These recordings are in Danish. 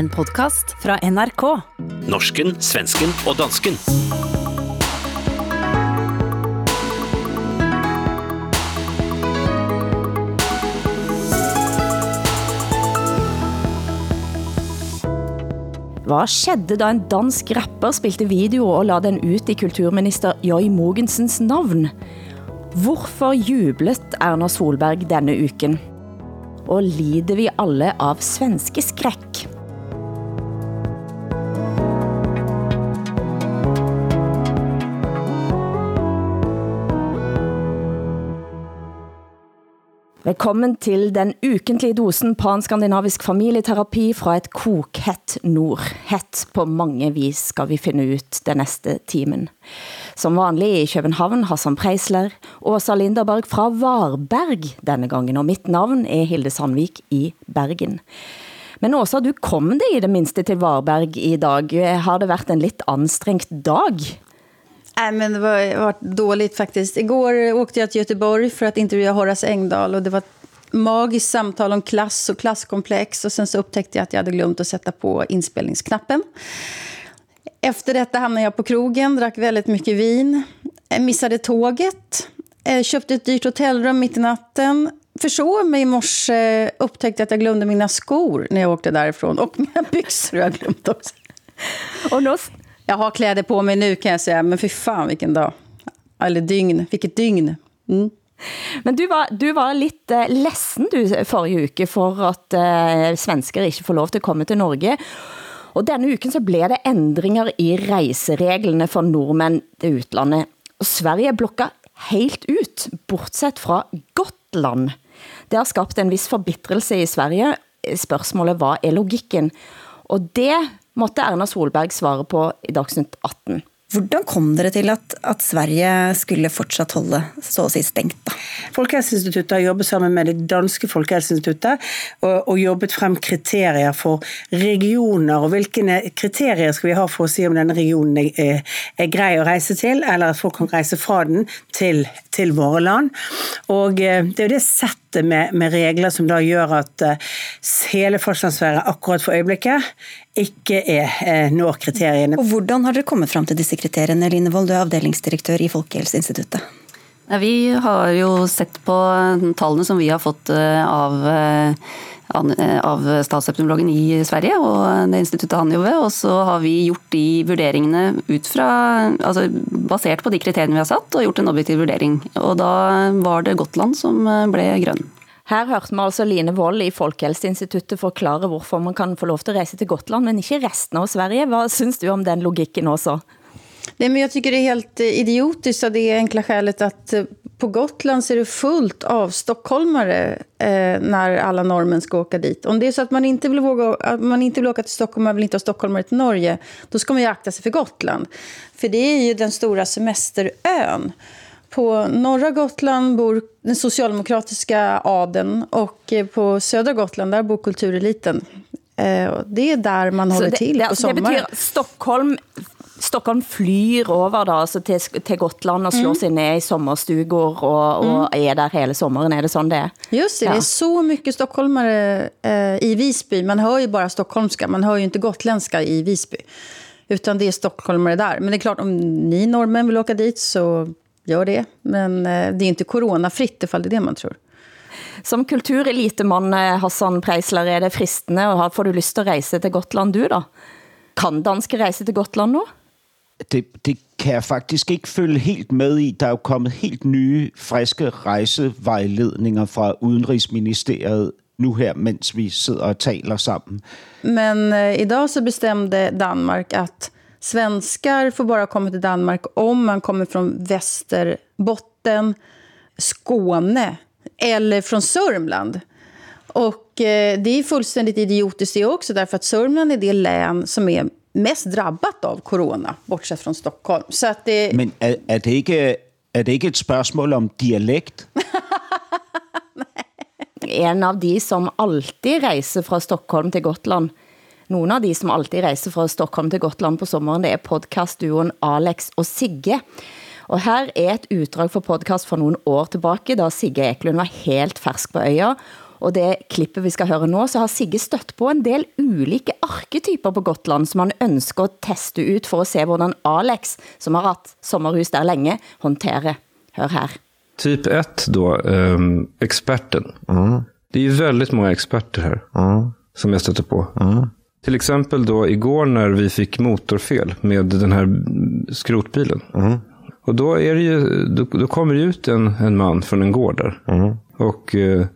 En podcast fra NRK. Norsken, svensken og dansken. Hva skjedde da en dansk rapper spilte video og la den ut i kulturminister Joy Mogensens navn? Hvorfor jublet Erna Solberg denne uken? Og lider vi alle av svenske skræk? Velkommen til den ukentlige dosen panskandinavisk familieterapi fra et kokhett nord. Hett på mange vis skal vi finde ut den næste timen. Som vanlig i København, Hassan Preisler, Åsa Linderberg fra Varberg denne gangen, og mitt navn er Hilde Sandvik i Bergen. Men Åsa, du kom det i det minste til Varberg i dag. Har det været en lidt anstrengt dag? Nej, men det var, var dåligt faktiskt. Igår åkte jag till Göteborg för att intervjua Horace Engdahl och det var ett magiskt samtal om klass och klasskomplex och sen så upptäckte jag att jag hade glömt att sätta på inspelningsknappen. Efter detta hamnade jag på krogen, drack väldigt mycket vin, eh, missade tåget, eh, köpte ett dyrt hotellrum mitt i natten, försov mig i morse, upptäckte att jag glömde mina skor när jag åkte därifrån och mina byxor har jag glömt också. Och nu jag har kläder på mig nu kan jag säga, men för fan vilken dag. Eller dygn, vilket dygn. Mm. Men du var, du var lidt uh, eh, ledsen du forrige uke for at uh, eh, svensker ikke får lov til at komme til Norge. Og denne uken så blev det ændringer i rejsereglerne for nordmænd til utlandet. Og Sverige blokka helt ut, bortset fra Gotland. Det har skabt en vis forbitrelse i Sverige. Spørgsmålet, hvad er logikken? Og det måtte Erna Solberg svare på i Dagsnytt 18. Hvordan kom dere til at, at Sverige skulle fortsat holde så å si stengt? Da? Folkehelseinstituttet har jobbet sammen med det danske Folkehelseinstituttet og, og jobbet frem kriterier for regioner, og hvilke kriterier skal vi ha for å si om denne regionen er, er grei å reise til, eller at folk kan reise fra den til, til våre land. Og eh, det er jo det settet med, med regler som da gjør at eh, hele fastlandsværet akkurat for øjeblikket ikke er, eh, når kriteriene. Og hvordan har dere kommet frem til disse kriteriene, Line Vold, du er avdelingsdirektør i Folkehelseinstituttet? Vi har jo sett på tallene som vi har fått av, av statsepidemiologen i Sverige og det instituttet han jobber ved, og så har vi gjort de vurderingene ut fra, altså basert på de kriteriene vi har satt, og gjort en objektiv vurdering. Og da var det Gotland som ble grønn. Her hørte man altså Line Vold i Folkehelseinstituttet forklare, hvorfor man kan få lov til at rejse til Gotland, men ikke resten av Sverige. Hvad synes du om den logikken også? Nej, men jag tycker det är helt eh, idiotiskt av det enkla skälet att eh, på Gotland så är det fullt av stockholmare eh, när alla normen ska åka dit. Om det är så att man inte vill, våga, att man inte vill åka till Stockholm man vill inte ha stockholmare till Norge, då ska man ju akta sig för Gotland. För det är ju den stora semesterön. På norra Gotland bor den socialdemokratiska adeln och på södra Gotland där bor kultureliten. Det är där man håller det, till det, på sommaren. Det betyder Stockholm Stockholm flyr over da, altså til, til Gotland og slår mm. sig ned i sommerstugor og, og mm. er der hele sommeren. Er det sådan det er? Just det, ja. det är så mycket stockholmare eh, i Visby. Man hör ju bara stockholmska, man hör ju inte gotländska i Visby. Utan det är stockholmare där. Men det är klart, om ni norrmän vill åka dit så gör det. Men eh, det är inte coronafritt ifall det är det man tror. Som kulturelitemann, Hassan Preisler, er det fristende, og får du lyst til at rejse til Gotland du da? Kan danske rejse til Gotland nu? Det, det kan jeg faktisk ikke følge helt med i. Der er jo kommet helt nye, friske rejsevejledninger fra Udenrigsministeriet nu her, mens vi sidder og taler sammen. Men eh, idag så bestämde Danmark att svenskar får bara komma till Danmark om man kommer från Västerbotten, Skåne eller från Sörmland. Och eh, det är fullständigt idiotiskt det också, därför att Sörmland är det län som är mest drabbat av corona, bortsett från Stockholm. Så att det... Men er, er, det ikke, er det ikke et spørgsmål om dialekt? en av de som alltid rejser fra Stockholm til Gotland, nogle av de som alltid rejser fra Stockholm til Gotland på sommeren, det er podcastduoen Alex og Sigge. Og her er et utdrag for podcast fra nogle år tilbage, da Sigge Eklund var helt fersk på øya, Og det klippet vi skal høre nå, så har Sigge støtt på en del ulike arketyper på Gotland, som han ønsker at teste ut for at se, hvordan Alex, som har haft sommerhus der længe, håndterer. Hør her. Typ 1 då, um, experten. Mm. Det är ju väldigt många experter här mm. som jag stöter på. Mm. Till exempel då igår när vi fick motorfel med den här skrotbilen. Mm. Och då, är det ju, då, då kommer det ut en, en man från en gård där. Mm. Och eh,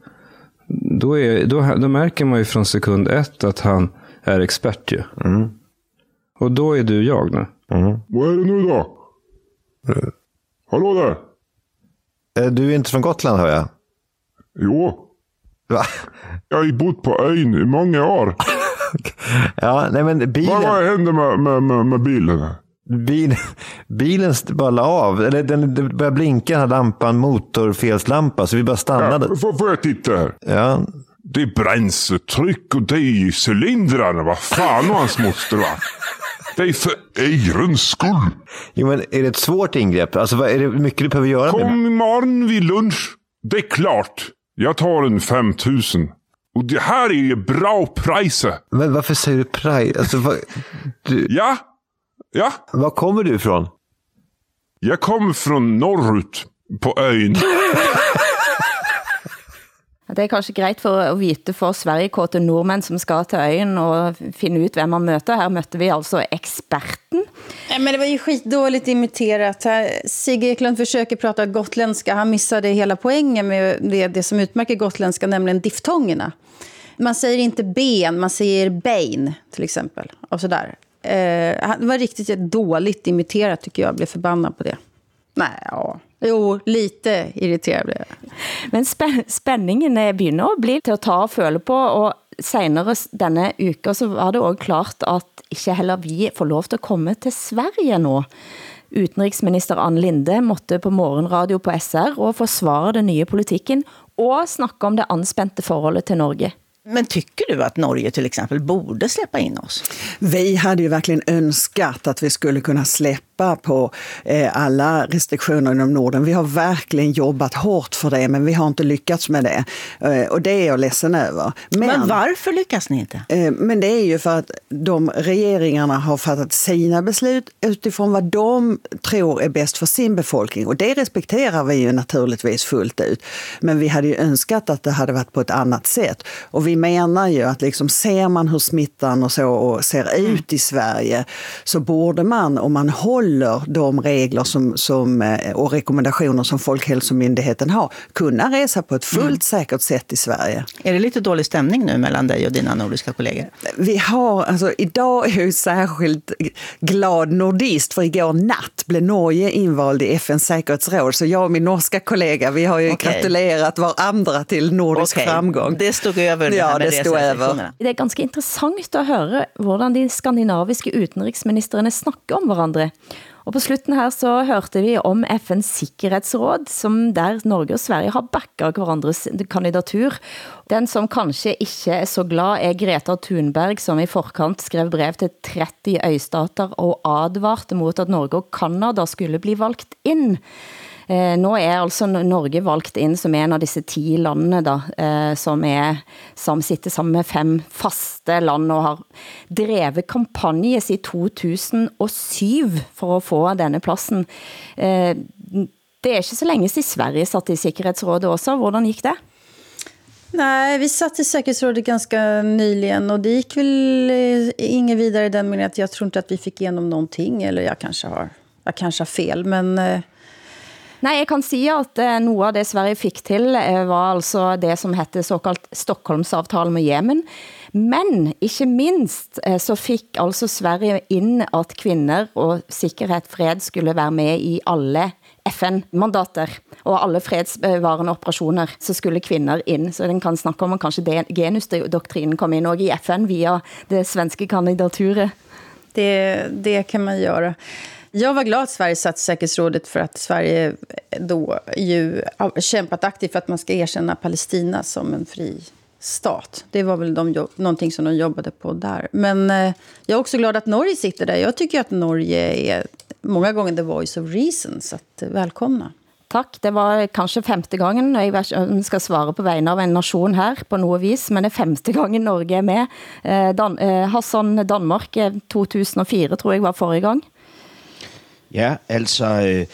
då, är, då, då märker man ju från sekund ett att han är expert ju. Mm. Och då är du jag nu. Mm. Vad är det nu då? Eh, hallå där? Eh, du är inte från Gotland hör jag. Jo. Va? Jag har bott på ön i många år. ja, nej men bilen... Vad, vad hände med, med, med, med bilen? Bil, bilen bara la av. Eller den, den började blinka, den här lampan, motorfelslampa, så vi bara stannade. Ja, får, får jag titta här? Ja. Det är bränsletryck och det är cylindrarna. Vad fan hans moster va? Det är för ärens skull. Jo, men är det ett svårt ingrepp? Alltså, vad, är det mycket du behöver göra? Kom med? imorgon vid lunch. Det är klart. Jag tar en 5000. Och det här är ju bra priser. Men varför säger du pris? Alltså, vad, du... Ja, Ja. Var kommer du ifrån? Jag kommer från norrut på ön. Det er kanskje greit for at vite for Sverige-kåte nordmænd, som skal til øen og finde ut, hvem man møter. Her møtte vi altså eksperten. Ja, men det var ju skitdåligt imiterat. Sigge Eklund försöker prata gotländska. Han missade hela poängen med det, det som utmärker gotländska, nämligen diftongerna. Man säger inte ben, man säger bein, till exempel. Och sådär. Eh, det var riktigt dåligt imiterat tycker jag. Jag blev förbannad på det. Nej, ja. Jo, lite irriterad blev jag. Men spänningen begynder at bli til at ta og føle på, og senere denne uka så var det også klart at ikke heller vi får lov til at komme til Sverige nå. Utenriksminister Anne Linde måtte på morgenradio på SR og forsvare den nye politikken og snakke om det anspændte forholdet til Norge. Men tycker du att Norge till exempel borde släppa in oss? Vi hade ju verkligen önskat att vi skulle kunna släppa på eh, alla restriktioner inom Norden. Vi har verkligen jobbat hårt för det, men vi har inte lyckats med det. Eh, och det är jag ledsen över. Men, men varför lyckas ni inte? Eh, men det är ju för att de regeringarna har fattat sina beslut utifrån vad de tror är bäst för sin befolkning. Och det respekterar vi ju naturligtvis fullt ut. Men vi hade ju önskat att det hade varit på ett annat sätt. Och vi menar ju att liksom, ser man hur smittan och så och ser mm. ut i Sverige så borde man, om man håller de regler som, som, eh, och rekommendationer som Folkhälsomyndigheten har, kunna resa på ett fullt mm. säkert sätt i Sverige. Är det lite dålig stämning nu mellan dig och dina nordiska kollegor? Vi har, alltså, idag är jag särskilt glad nordist, för igår natt blev Norge invald i FNs säkerhetsråd. Så jag och min norska kollega, vi har ju okay. gratulerat varandra till nordisk okay. framgång. Det stod över ja, ja, det stod över. Det er ganske interessant at høre, hvordan de skandinaviske utenriksministerne snakker om hverandre. Og på slutten her så hørte vi om FN's sikkerhedsråd, som der Norge og Sverige har backet hverandres kandidatur. Den som kanskje ikke er så glad er Greta Thunberg, som i forkant skrev brev til 30 øystater og advarte mot at Norge og Kanada skulle bli valgt ind. Eh, nu er altså Norge valgt ind som en av disse 10 lande, da, eh, som, er, som sitter sammen med fem faste land og har drevet kampagne i 2007 for at få denne pladsen. Eh, det er ikke så længe siden Sverige satt i Sikkerhedsrådet også. Hvordan gik det? Nej, vi satt i säkerhetsrådet ganska nyligen och det gick väl eh, inget vidare i den meningen att jag tror inte att vi fick igenom någonting eller jag kanske har, jag kanske har fel men eh, Nej, jeg kan sige, at eh, noget af det Sverige fik til, eh, var altså det, som hette såkaldt Stockholmsavtal med Yemen. Men ikke minst eh, så fik altså Sverige ind, at kvinder og sikkerhed fred skulle være med i alle FN-mandater og alle fredsbevarende operationer, så skulle kvinder ind. Så den kan snakke om, at kanskje genusdoktrinen kom ind i FN via det svenske kandidaturet. Det, det kan man göra. Jag var glad att Sverige satt säkerhetsrådet för att Sverige då ju har kämpat aktivt för att man ska erkänna Palestina som en fri stat. Det var väl de, någonting som de jobbade på där. Men eh, jag är också glad att Norge sitter där. Jag tycker att Norge är många gånger the voice of reason, så att, eh, välkomna. Tak, det var kanskje femte gangen, og jeg skal svare på vegne av en nation her på något vis, men det er femte gangen Norge er med. Eh, Dan eh, Hassan Danmark, eh, 2004 tror jeg var forrige gang. Ja, altså, øh,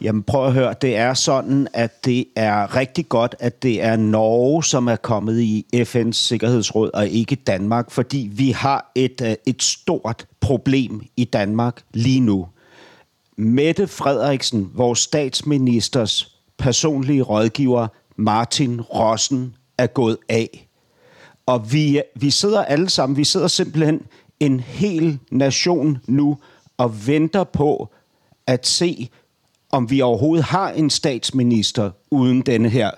jamen prøv at høre, det er sådan, at det er rigtig godt, at det er Norge, som er kommet i FN's Sikkerhedsråd, og ikke Danmark, fordi vi har et, øh, et stort problem i Danmark lige nu. Mette Frederiksen, vores statsministers personlige rådgiver, Martin Rossen, er gået af. Og vi, øh, vi sidder alle sammen, vi sidder simpelthen en hel nation nu og venter på at se, om vi overhovedet har en statsminister uden denne her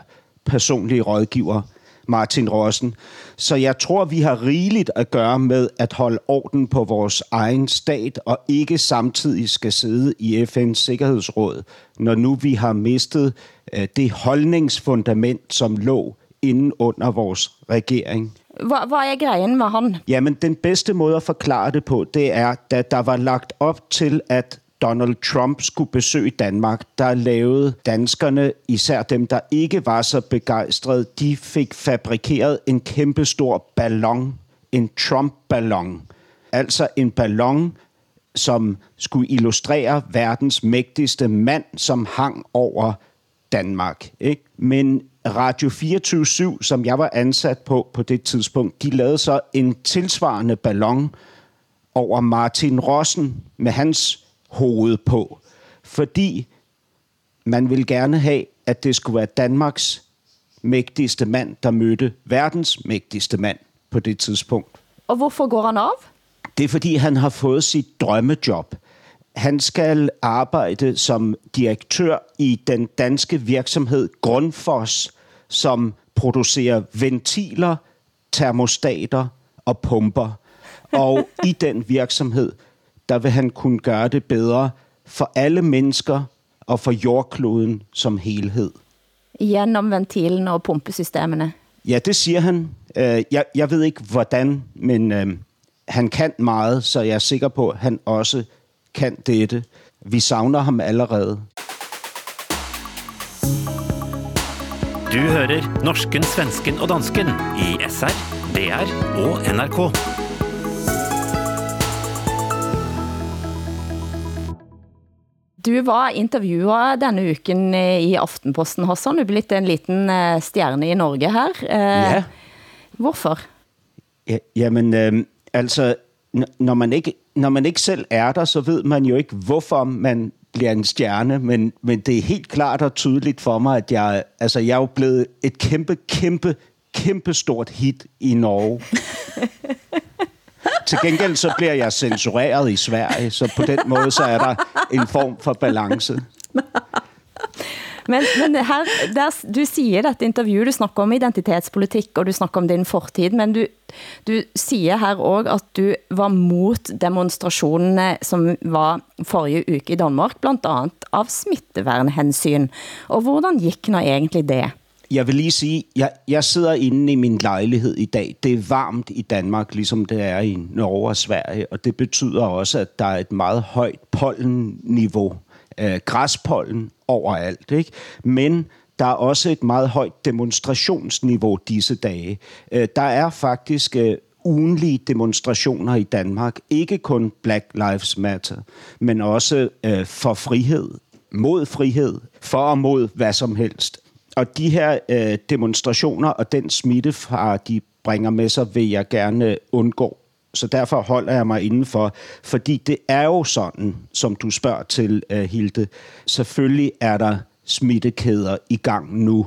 personlige rådgiver, Martin Rossen. Så jeg tror, vi har rigeligt at gøre med at holde orden på vores egen stat, og ikke samtidig skal sidde i FN's Sikkerhedsråd, når nu vi har mistet øh, det holdningsfundament, som lå inden under vores regering. Hvad, hvad er grejen med han? Jamen, den bedste måde at forklare det på, det er, da der var lagt op til, at Donald Trump skulle besøge Danmark, der lavede danskerne, især dem, der ikke var så begejstrede, de fik fabrikeret en kæmpestor ballon, en Trump-ballon. Altså en ballon, som skulle illustrere verdens mægtigste mand, som hang over Danmark. Ikke? Men Radio 24 som jeg var ansat på på det tidspunkt, de lavede så en tilsvarende ballon over Martin Rossen med hans hoved på. Fordi man vil gerne have, at det skulle være Danmarks mægtigste mand, der mødte verdens mægtigste mand på det tidspunkt. Og hvorfor går han af? Det er fordi, han har fået sit drømmejob. Han skal arbejde som direktør i den danske virksomhed Grundfos, som producerer ventiler, termostater og pumper. Og i den virksomhed, der vil han kunne gøre det bedre for alle mennesker og for jordkloden som helhed. Gennem ventilen og pumpesystemerne? Ja, det siger han. Øh, jeg, jeg ved ikke hvordan, men øh, han kan meget, så jeg er sikker på, at han også kan dette. Vi savner ham allerede. Du hører norsken, svensken og dansken i SR, DR og NRK. Du var intervjuet denne uken eh, i Aftenposten, Hassan. Du er blevet en liten eh, stjerne i Norge her. Eh, Ja. Hvorfor? Ja, jamen, øh, altså, når man, ikke, når man ikke selv er der, så ved man jo ikke, hvorfor man bliver en stjerne, men, men det er helt klart og tydeligt for mig, at jeg, altså, jeg er jo blevet et kæmpe, kæmpe, kæmpe stort hit i Norge. Til gengæld så bliver jeg censureret i Sverige, så på den måde så er der en form for balance. Men, men her, der, du siger dette interview, du snakker om identitetspolitik, og du snakker om din fortid, men du, du siger her også, at du var mot demonstrationerne, som var forrige uke i Danmark, blandt andet av smittevernhensyn. Og hvordan gik nå egentlig det? Jeg vil lige sige, jeg, jeg sidder inde i min lejlighed i dag. Det er varmt i Danmark, ligesom det er i Norge og Sverige, og det betyder også, at der er et meget højt pollenniveau, øh, græspollen overalt. Ikke? Men der er også et meget højt demonstrationsniveau disse dage. Øh, der er faktisk øh, ugenlige demonstrationer i Danmark. Ikke kun Black Lives Matter, men også øh, for frihed, mod frihed, for og mod hvad som helst. Og de her øh, demonstrationer og den smittefare, de bringer med sig, vil jeg gerne undgå. Så derfor holder jeg mig indenfor, fordi det er jo sådan, som du spørger til, øh, Hilde. Selvfølgelig er der smittekæder i gang nu,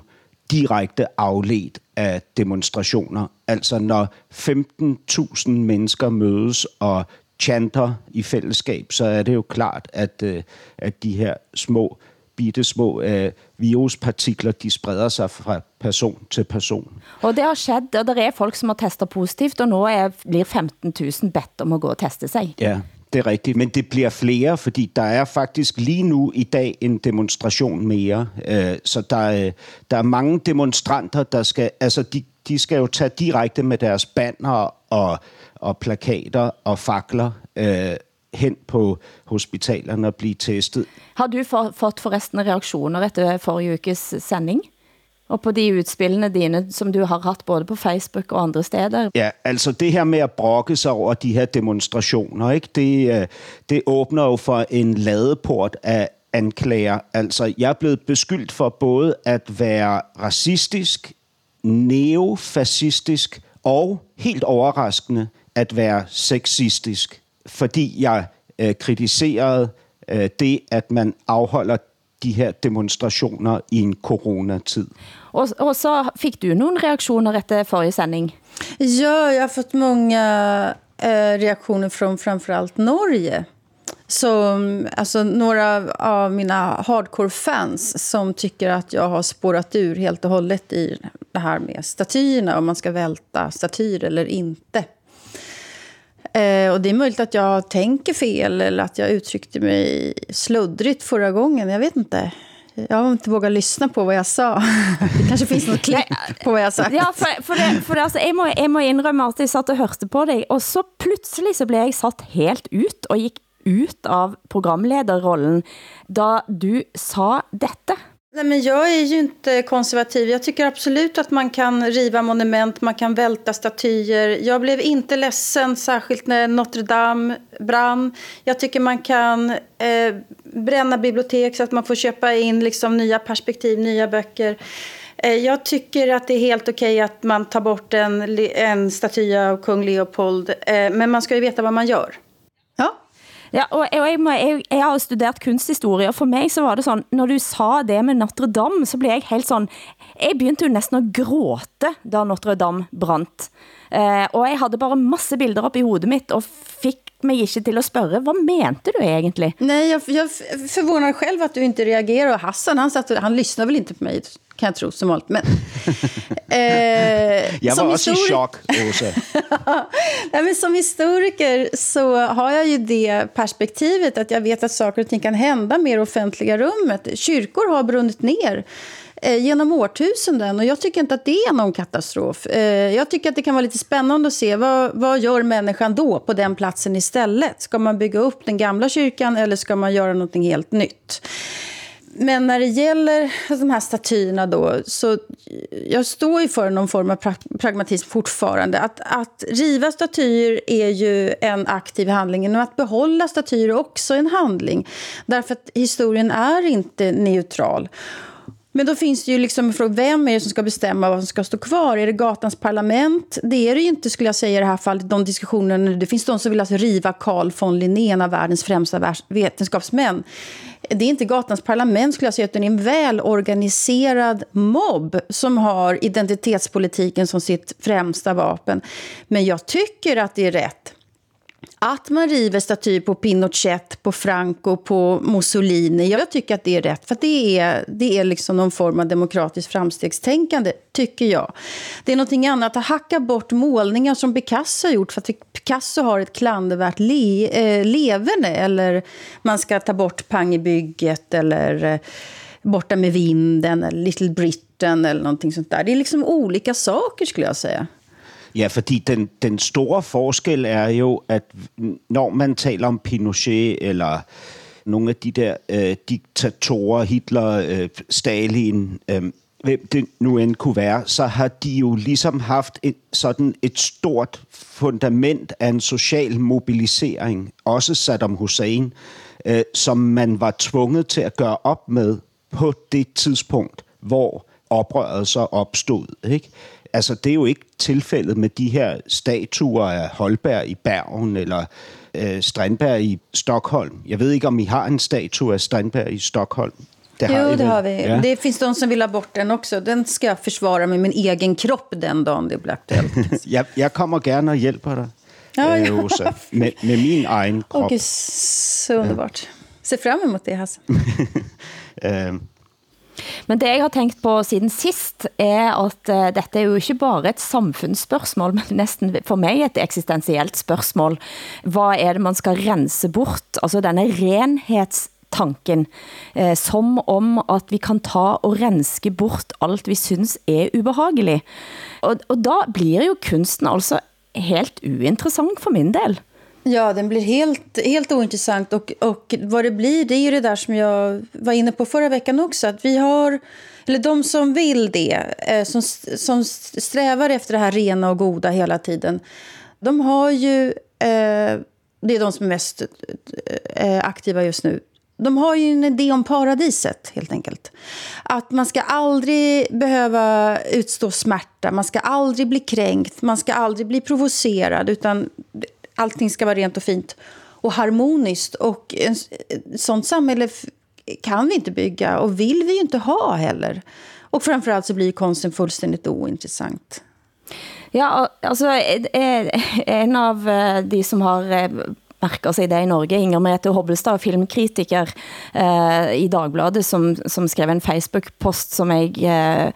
direkte afledt af demonstrationer. Altså når 15.000 mennesker mødes og chanter i fællesskab, så er det jo klart, at, øh, at de her små bitte små øh, viruspartikler, de spreder sig fra person til person. Og det har skjedd, og der er folk, som har testet positivt, og nu er, bliver 15.000 bedt om at gå og teste sig. Ja, det er rigtigt. Men det bliver flere, fordi der er faktisk lige nu i dag en demonstration mere. Øh, så der er, der er mange demonstranter, der skal, altså de, de skal jo tage direkte med deres banner og, og plakater og fakler øh, hen på hospitalerne og blive testet. Har du for, fått forresten reaktioner efter forrige ukes sending? Og på de udspillene dine, som du har haft både på Facebook og andre steder? Ja, altså det her med at brokke sig over de her demonstrationer, ikke? Det, øh, det åbner jo for en ladeport af anklager. Altså, jeg er blevet beskyldt for både at være racistisk, neofascistisk og helt overraskende at være sexistisk, fordi jeg øh, kritiserede øh, det, at man afholder de her demonstrationer i en coronatid. Og, og så fik du nogle reaktioner efter forrige sending? Ja, jag har fått många eh, reaktioner från framförallt Norge. Som, alltså några av mina hardcore-fans som tycker att jag har spårat ur helt och hållet i det här med statyerna, om man ska välta statyer eller inte. Eh, och det är möjligt att jag tänker fel eller att jag uttryckte mig sluddrigt förra gången. Jag vet inte. Jag har inte vågat lyssna på vad jag sa. Det kanske finns något klipp på vad jag sagt. Ja, for, for, det, for det, altså, jeg, må, jeg må indrømme at jeg satt og hørte på dig, og så pludselig så blev jeg satt helt ut og gik ut av programlederrollen, da du sa dette. Nej, men jag är ju inte konservativ. Jag tycker absolut att man kan riva monument, man kan välta statyer. Jag blev inte ledsen, särskilt när Notre Dame brann. Jag tycker man kan eh, bränna bibliotek så att man får köpa in liksom, nya perspektiv, nya böcker. Eh, jag tycker att det är helt okej att man tar bort en, en staty av kung Leopold. Eh, men man ska ju veta vad man gör. Ja. Og jeg, jeg, må, jeg, jeg har jo studeret kunsthistorie, og for mig så var det sådan, når du sa det med Notre Dame, så blev jeg helt sådan, jeg begyndte jo næsten at gråte, da Notre Dame brant. Eh, og jeg havde bare masse bilder op i hovedet mitt, og fik mig ikke til at spørge, hvad mente du egentlig? Nej, jag, jag förvånar själv att du inte reagerar. Och Hassan, han, satt, han lyssnar väl inte på mig, kan jag tro, som vanligt. Men, eh, jag var också i chock. Nej, men som historiker så har jag ju det perspektivet att jag vet att saker och ting kan hända med det offentliga rummet. Kyrkor har brunnit ner Eh, genom årtusenden. Och jag tycker inte att det är någon katastrof. Eh, jag tycker att det kan vara lite spännande att se vad, vad gör människan då på den platsen istället? Ska man bygga upp den gamla kyrkan eller ska man göra något helt nytt? Men när det gäller de här statyerna då, så jag står ju för någon form av pragmatism fortfarande. Att, att riva statyer är ju en aktiv handling, men att behålla statyer är också en handling. Därför att historien är inte neutral. Men då finns det ju liksom fråga, vem är det som ska bestämma vad som ska stå kvar? Är det gatans parlament? Det är det ju inte skulle jag säga i det här fallet. De diskussionerna, det finns de som vill alltså riva Carl von Linné, en av världens främsta vetenskapsmän. Det är inte gatans parlament skulle jag säga, utan det är en välorganiserad mobb som har identitetspolitiken som sitt främsta vapen. Men jag tycker att det är rätt att man river statyer på Pinochet, på Franco, på Mussolini. Jag tycker att det är rätt, för det är, det är liksom någon form av demokratiskt framstegstänkande, tycker jag. Det är någonting annat att hacka bort målningar som Picasso har gjort för att Picasso har ett klandervärt le, eh, leverne eller man ska ta bort Pang i bygget eller eh, Borta med vinden eller Little Britain eller någonting sånt där. Det är liksom olika saker skulle jag säga. Ja, fordi den, den store forskel er jo, at når man taler om Pinochet eller nogle af de der øh, diktatorer, Hitler, øh, Stalin, øh, hvem det nu end kunne være, så har de jo ligesom haft et, sådan et stort fundament af en social mobilisering, også Saddam Hussein, øh, som man var tvunget til at gøre op med på det tidspunkt, hvor oprøret så opstod. Ikke? Altså, det er jo ikke tilfældet med de her statuer af Holberg i Bergen eller øh, Strandberg i Stockholm. Jeg ved ikke, om I har en statue af Strandberg i Stockholm. Det har jo, det har vi. Ja. Det finns de som vill ha bort den också. Den ska jag försvara med min egen kropp den dagen det blir aktuellt. jeg, jeg kommer gerne og hjælper dig, ja, ja. Øh, Åsa, med, med min egen krop. Okay, så underbart. Ja. Se fram emot det, Hasse. øh, men det jeg har tænkt på siden sist, er at uh, dette er jo ikke bare et samfundsspørgsmål, men næsten for mig et eksistentielt spørgsmål. Hvad er det, man skal rense bort? Altså denne renhets tanken, eh, øh, som om at vi kan ta og renske bort alt vi synes er ubehagelig. Og, og da blir jo kunsten altså helt uinteressant for min del. Ja, den blir helt, helt ointressant. Och, och vad det blir, det är ju det där som jag var inne på förra veckan också. Att vi har, eller de som vill det, eh, som, som strävar efter det här rena och goda hela tiden. De har ju, eh, det är de som är mest eh, aktiva just nu. De har ju en idé om paradiset, helt enkelt. Att man ska aldrig behöva utstå smärta, man ska aldrig bli kränkt, man ska aldrig bli provocerad, utan allting ska vara rent och fint och harmoniskt. Och ett sånt samhälle kan vi inte bygga och vill vi ju inte ha heller. Och framförallt så blir konsten fullständigt ointressant. Ja, altså en av eh, de som har mærker sig det i Norge. Inger Merete Hobbelstad, filmkritiker eh, i Dagbladet, som, som skrev en Facebook-post som jeg eh,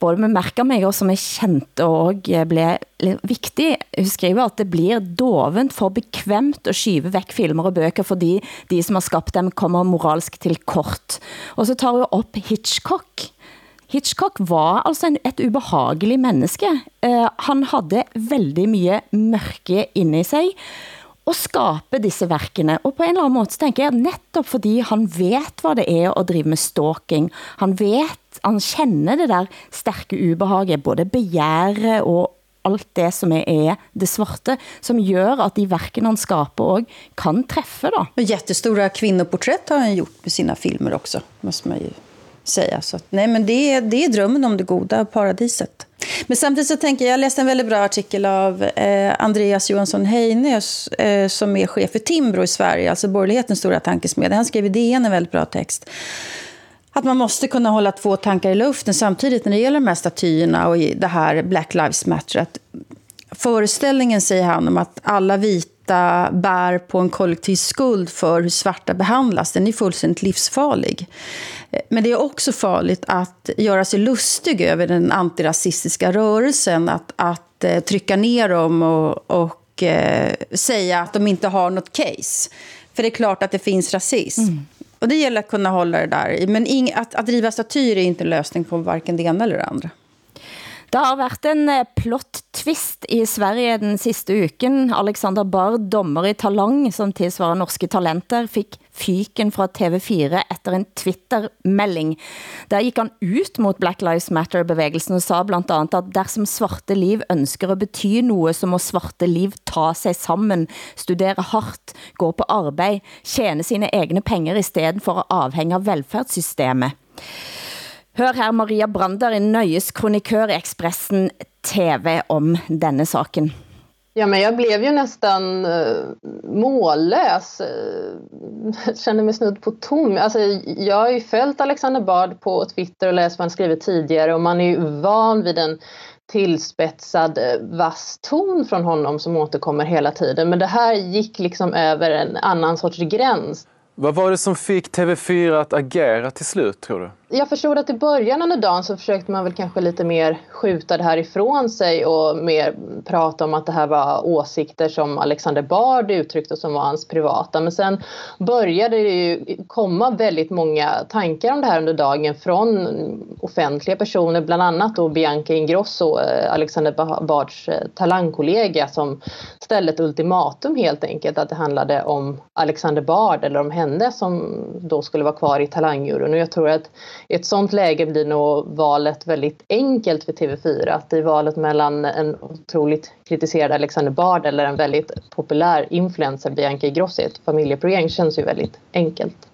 både mærker mig og som jeg kendte og eh, blev viktig. Hun skriver at det blir dovent for bekvemt at skyve væk filmer og bøger, fordi de som har skabt dem kommer moralsk til kort. Og så tar hun op Hitchcock, Hitchcock var altså en, et ubehagelig menneske. Uh, han havde veldig mye mørke inde i sig, og skabe disse verkene. Og på en eller anden måde, så tænker jeg, netop fordi han vet, hvad det er at drive med stalking, han vet, han kender det der stærke ubehag, både begære og alt det som er, det svarte, som gör att de verken han skaber og kan träffa. Då. Jättestora kvinnoporträtt har han gjort med sina filmer också, måste man ju säga. Så att, nej, men det är, det är drömmen om det goda paradiset. Men samtidigt så tänker jag, jag läste en väldigt bra artikel av eh, Andreas Johansson Heine eh, som är chef för Timbro i Sverige, alltså borgerlighetens stora tankesmedja. Han skrev i DN en väldigt bra text. Att man måste kunna hålla två tankar i luften samtidigt när det gäller de här statyerna och det här Black Lives Matter. Att föreställningen, säger han, om att alla vita bär på en kollektiv skuld för hur svarta behandlas, den är fullständigt livsfarlig. Men det är också farligt att göra sig lustig över den antirasistiska rörelsen. Att, att eh, trycka ner dem och, och eh, säga att de inte har något case. För det är klart att det finns rasism. Mm. Och det gäller att kunna hålla det där. Men ing, att, att driva statyer är inte lösning på varken det ena eller det andra. Der har været en eh, plot twist i Sverige den sidste uken. Alexander Bard, dommer i Talang, som tilsvarer norske talenter, fik fyken fra TV4 efter en Twitter-melding. Der gik han ut mot Black Lives Matter-bevægelsen og sa blandt andet, at dersom svarte liv ønsker at bety noget, så må svarte liv ta sig sammen, studere hardt, gå på arbeid, tjene sine egne penger i stedet for at afhænge av velfærdssystemet. Hør her Maria Brander, en nöjes kronikør i Expressen TV om denne saken. Ja, men jag blev ju nästan uh, mållös. Uh, kände mig snudd på tom. Alltså, jag har ju följt Alexander Bard på Twitter och läst vad han skrivit tidigare och man är ju van vid en tillspetsad eh, vass ton från honom som återkommer hela tiden. Men det här gick liksom över en annan sorts gräns. Vad var det som fick TV4 att agera till slut tror du? Jag förstod att i början under dagen så försökte man väl kanske lite mer skjuta det här ifrån sig och mer prata om att det här var åsikter som Alexander Bard uttryckte som var hans privata. Men sen började det ju komma väldigt många tankar om det här under dagen från offentliga personer, bland annat då Bianca Ingrosso, eh, Alexander Bards eh, talangkollega som ställde ett ultimatum helt enkelt att det handlade om Alexander Bard eller om henne som då skulle vara kvar i talangjuryn. Och jag tror att i ett sånt läge blir nog valet väldigt enkelt för TV4. Att i valet mellan en otroligt kritiserad Alexander Bard eller en väldigt populär influencer, Bianca Ingrosso, ett familjeprogram känns ju väldigt enkelt.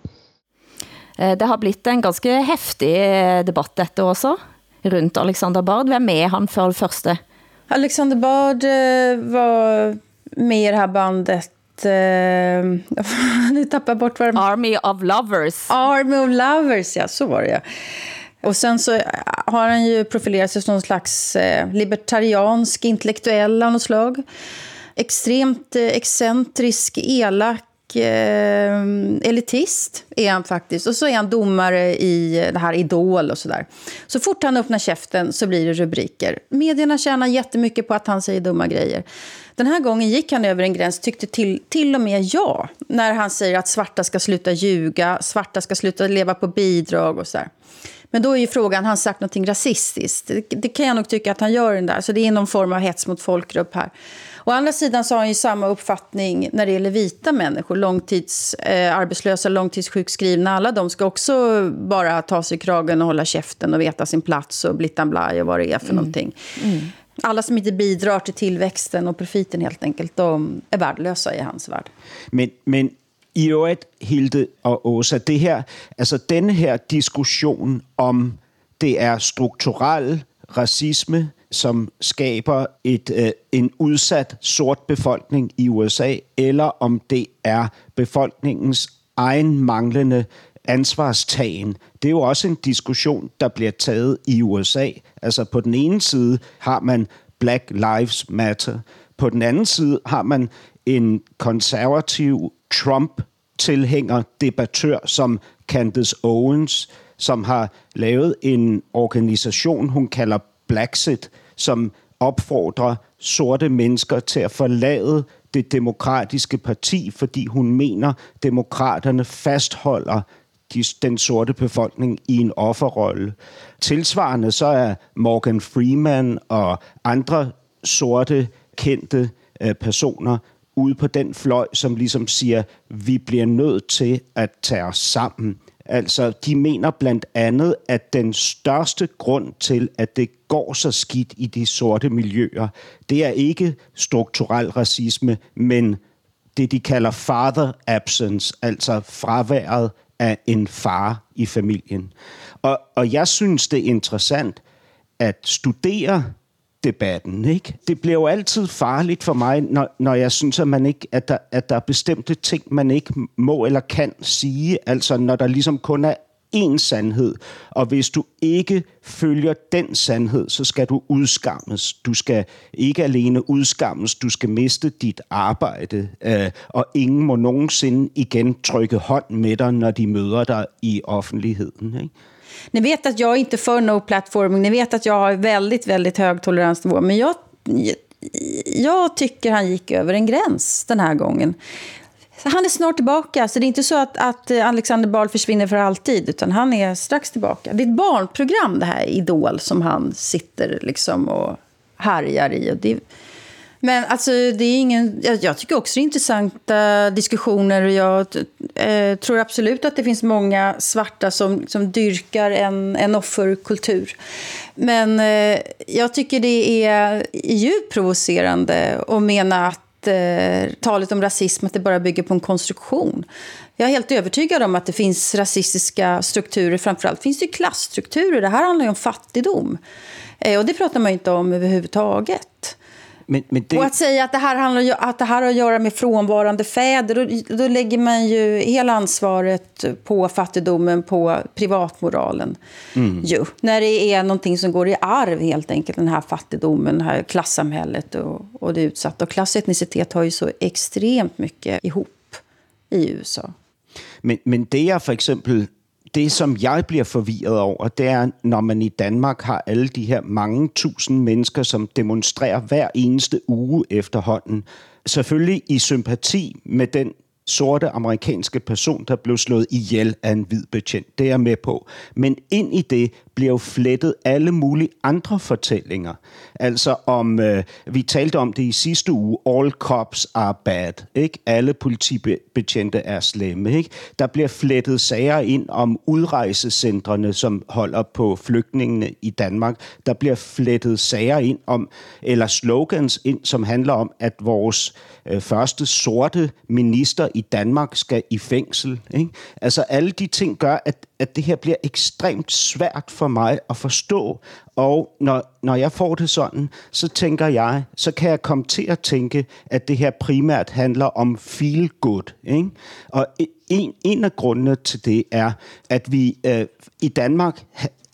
Eh, det har blivit en ganska häftig eh, debatt detta också, runt Alexander Bard. Vem är han för det första? Alexander Bard eh, var med i det här bandet eh, nu tappar bort vad. Army of Lovers. Army of Lovers, ja, så var det ja. Och sen så har han ju profilerat sig som någon slags eh, libertariansk intellektuell av något slag. Extremt eh, excentrisk, elak, eh, elitist är han faktiskt. Och så är han domare i det här Idol och sådär. Så fort han öppnar käften så blir det rubriker. Medierna tjänar jättemycket på att han säger dumma grejer. Den här gången gick han över en gräns, tyckte till, till och med jag, när han säger att svarta ska sluta ljuga, svarta ska sluta leva på bidrag och så där. Men då är ju frågan, har han sagt något rasistiskt? Det, det, kan jag nog tycka att han gör den där. Så det är någon form av hets mot folkgrupp här. Å andra sidan så har han ju samma uppfattning när det gäller vita människor. Långtidsarbetslösa, eh, långtidssjukskrivna. Alla de ska också bara ta sig i kragen och hålla käften och veta sin plats och blittan blaj och vad det är för mm. någonting. Mm. Alla som inte bidrar till tillväxten och profiten helt enkelt, de är värdelösa i hans värld. Men, men i øvrigt, Hilde og Åsa, det her, altså den her diskussion om det er strukturel racisme, som skaber et, øh, en udsat sort befolkning i USA, eller om det er befolkningens egen manglende ansvarstagen. Det er jo også en diskussion, der bliver taget i USA. Altså på den ene side har man Black Lives Matter. På den anden side har man en konservativ Trump-tilhænger, debattør som Candace Owens, som har lavet en organisation, hun kalder Blacksit, som opfordrer sorte mennesker til at forlade det demokratiske parti, fordi hun mener, demokraterne fastholder de, den sorte befolkning i en offerrolle. Tilsvarende så er Morgan Freeman og andre sorte kendte øh, personer ude på den fløj, som ligesom siger, vi bliver nødt til at tage os sammen. Altså, de mener blandt andet, at den største grund til, at det går så skidt i de sorte miljøer, det er ikke strukturel racisme, men det, de kalder father absence, altså fraværet af en far i familien. Og, og jeg synes, det er interessant at studere debatten. Ikke? Det bliver jo altid farligt for mig, når, når jeg synes, at, man ikke, at, der, at der er bestemte ting, man ikke må eller kan sige. Altså når der ligesom kun er én sandhed, og hvis du ikke følger den sandhed, så skal du udskammes. Du skal ikke alene udskammes, du skal miste dit arbejde, øh, og ingen må nogensinde igen trykke hånd med dig, når de møder dig i offentligheden. Ikke? Ni vet att jag inte för no platforming. Ni vet att jag har väldigt, väldigt hög toleransnivå. Men jag, jag tycker han gick över en gräns den här gången. Han är snart tillbaka, så det är inte så att, att Alexander Bard försvinner för alltid, utan han är strax tillbaka. Det är ett barnprogram, det här Idol, som han sitter liksom och härjar i. Och det, men alltså, det är ingen, jag, jag tycker också det är intressanta diskussioner. Och jag eh, tror absolut att det finns många svarta som, som dyrkar en, en offerkultur. Men eh, jag tycker det är djupt provocerande att mena att eh, talet om rasism att det bara bygger på en konstruktion. Jag är helt övertygad om att det finns rasistiska strukturer. Framförallt finns det klassstrukturer. Det här handlar ju om fattigdom. Eh, och det pratar man ju inte om överhuvudtaget. Men, men det... Och att säga att det, här handlar, att det här har att göra med frånvarande fäder, då, då lägger man ju hela ansvaret på fattigdomen, på privatmoralen. Mm. Jo, när det är någonting som går i arv helt enkelt, den här fattigdomen, det här klassamhället och, och det utsatta. Och klass och etnicitet har ju så extremt mycket ihop i USA. Men, men det jag för exempel det, som jeg bliver forvirret over, det er, når man i Danmark har alle de her mange tusind mennesker, som demonstrerer hver eneste uge efterhånden. Selvfølgelig i sympati med den sorte amerikanske person, der blev slået ihjel af en hvid betjent. Det er jeg med på. Men ind i det bliver jo flettet alle mulige andre fortællinger. Altså om, øh, vi talte om det i sidste uge, all cops are bad. Ikke? Alle politibetjente er slemme. Ikke? Der bliver flettet sager ind om udrejsecentrene, som holder på flygtningene i Danmark. Der bliver flettet sager ind om, eller slogans ind, som handler om, at vores øh, Øh, første sorte minister i Danmark skal i fængsel. Ikke? Altså alle de ting gør, at, at det her bliver ekstremt svært for mig at forstå. Og når, når jeg får det sådan, så tænker jeg, så kan jeg komme til at tænke, at det her primært handler om feel good. Ikke? Og e, en, en af grundene til det er, at vi øh, i Danmark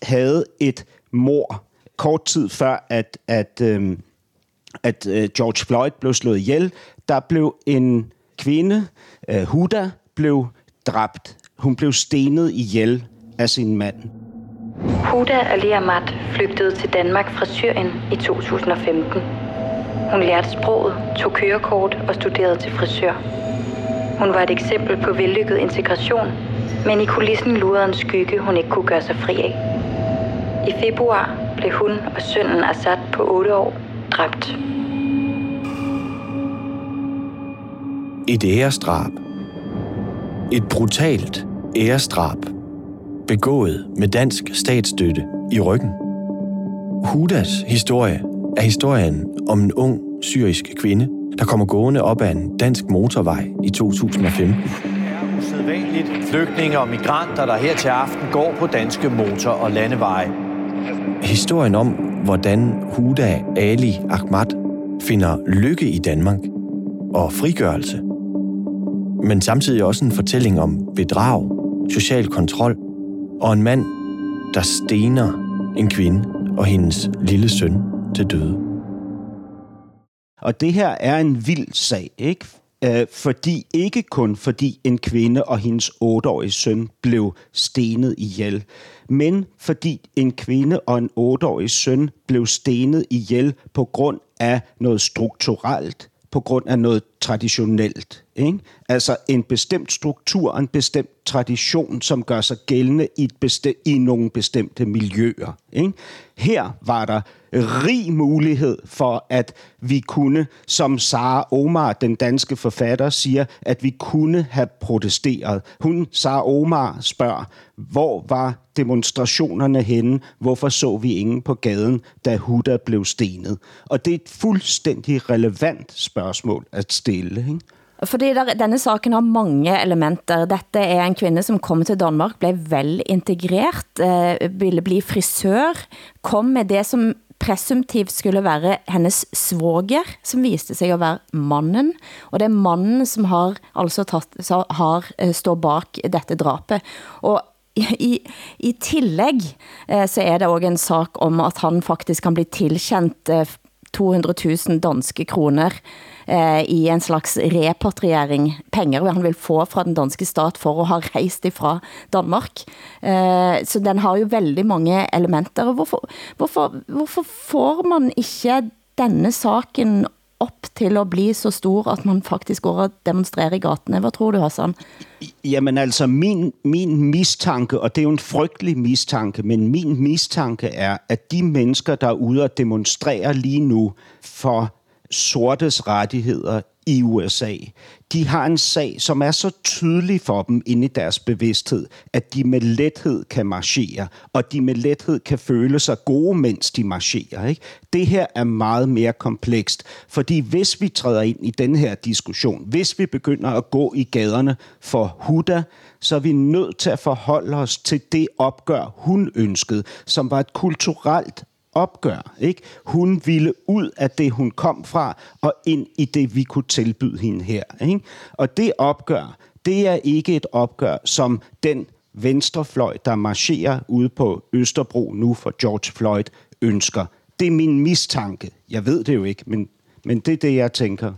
havde et mor kort tid før, at, at, øh, at øh, George Floyd blev slået ihjel. Der blev en kvinde, øh, Huda, blev dræbt. Hun blev stenet ihjel af sin mand. Huda Ali Ahmad flygtede til Danmark fra Syrien i 2015. Hun lærte sproget, tog kørekort og studerede til frisør. Hun var et eksempel på vellykket integration, men i kulissen lurede en skygge, hun ikke kunne gøre sig fri af. I februar blev hun og sønnen Assad på 8 år dræbt. Et æresdrab. Et brutalt æresdrab. Begået med dansk statsstøtte i ryggen. Hudas historie er historien om en ung syrisk kvinde, der kommer gående op ad en dansk motorvej i 2015. Usædvanligt flygtninge og migranter, der her til aften går på danske motor- og landeveje. Historien om, hvordan Huda Ali Ahmad finder lykke i Danmark og frigørelse. Men samtidig også en fortælling om bedrag, social kontrol og en mand, der stener en kvinde og hendes lille søn til døde. Og det her er en vild sag, ikke? Øh, fordi ikke kun fordi en kvinde og hendes 8-årige søn blev stenet ihjel, men fordi en kvinde og en 8-årig søn blev stenet ihjel på grund af noget strukturelt, på grund af noget traditionelt. Ikke? Altså en bestemt struktur, en bestemt tradition, som gør sig gældende i, et bestemt, i nogle bestemte miljøer. Ikke? Her var der rig mulighed for, at vi kunne, som Sara Omar, den danske forfatter, siger, at vi kunne have protesteret. Hun, Sara Omar, spørger, hvor var demonstrationerne henne? Hvorfor så vi ingen på gaden, da Huda blev stenet? Og det er et fuldstændig relevant spørgsmål at stille. Ikke? Fordi der, denne saken har mange elementer. Dette er en kvinde, som kom til Danmark, blev vel integreret, øh, eh, ville bli frisør, kom med det, som presumptivt skulle være hennes svoger, som viste sig at være mannen. Og det er mannen, som har, altså tatt, så har, eh, står bak dette drapet. Og i, i tillegg eh, så er det også en sak om, at han faktisk kan bli tilkendt eh, 200.000 danske kroner eh, i en slags repatriering, penger han vil få fra den danske stat for at ha rejst ifra Danmark. Eh, så den har jo veldig mange elementer. Og hvorfor, hvorfor, hvorfor får man ikke denne saken op til at blive så stor, at man faktisk går og demonstrerer i gatene? Hvad tror du, Hassan? Jamen altså, min, min mistanke, og det er jo en frygtelig mistanke, men min mistanke er, at de mennesker, der er ude og demonstrerer lige nu for sortes rettigheder i USA, de har en sag, som er så tydelig for dem inde i deres bevidsthed, at de med lethed kan marchere, og de med lethed kan føle sig gode, mens de marcherer. Ikke? Det her er meget mere komplekst, fordi hvis vi træder ind i den her diskussion, hvis vi begynder at gå i gaderne for Huda, så er vi nødt til at forholde os til det opgør, hun ønskede, som var et kulturelt opgør. Ikke? Hun ville ud af det, hun kom fra, og ind i det, vi kunne tilbyde hende her. Ikke? Og det opgør, det er ikke et opgør, som den venstrefløj, der marcherer ude på Østerbro nu for George Floyd, ønsker. Det er min mistanke. Jeg ved det jo ikke, men, men det er det, jeg tænker.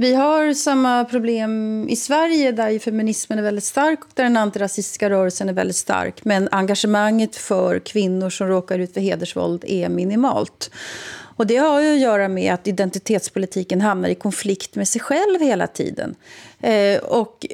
Vi har samma problem i Sverige där feminismen är väldigt stark och där den antirasistiska rörelsen är väldigt stark. Men engagemanget för kvinnor som råkar ut för hedersvåld är minimalt. Och det har ju att göra med att identitetspolitiken hamnar i konflikt med sig själv hela tiden. Eh, och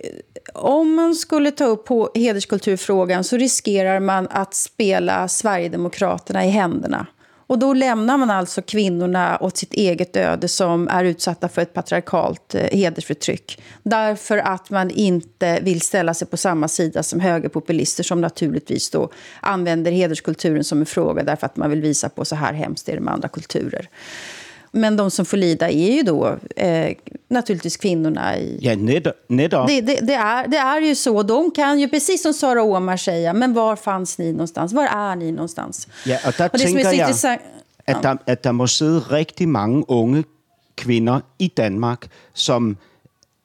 om man skulle ta upp på hederskulturfrågan så riskerar man att spela Sverigedemokraterna i händerna. Och då lämnar man alltså kvinnorna åt sitt eget öde som är utsatta för ett patriarkalt eh, hedersförtryck. Därför att man inte vill ställa sig på samma sida som högerpopulister som naturligtvis då använder hederskulturen som en fråga därför att man vill visa på så här hemskt är det med andra kulturer. Men de som får lida är ju då eh, naturligtvis kvinnorna. I... Ja, netop. netop. Det, det, det, är, det är ju så. De kan ju, precis som Sara Omar säger, men var fanns ni någonstans? Var är ni någonstans? Ja, og der og det, tænker jeg, at der, at der må sidde rigtig mange unge kvinder i Danmark, som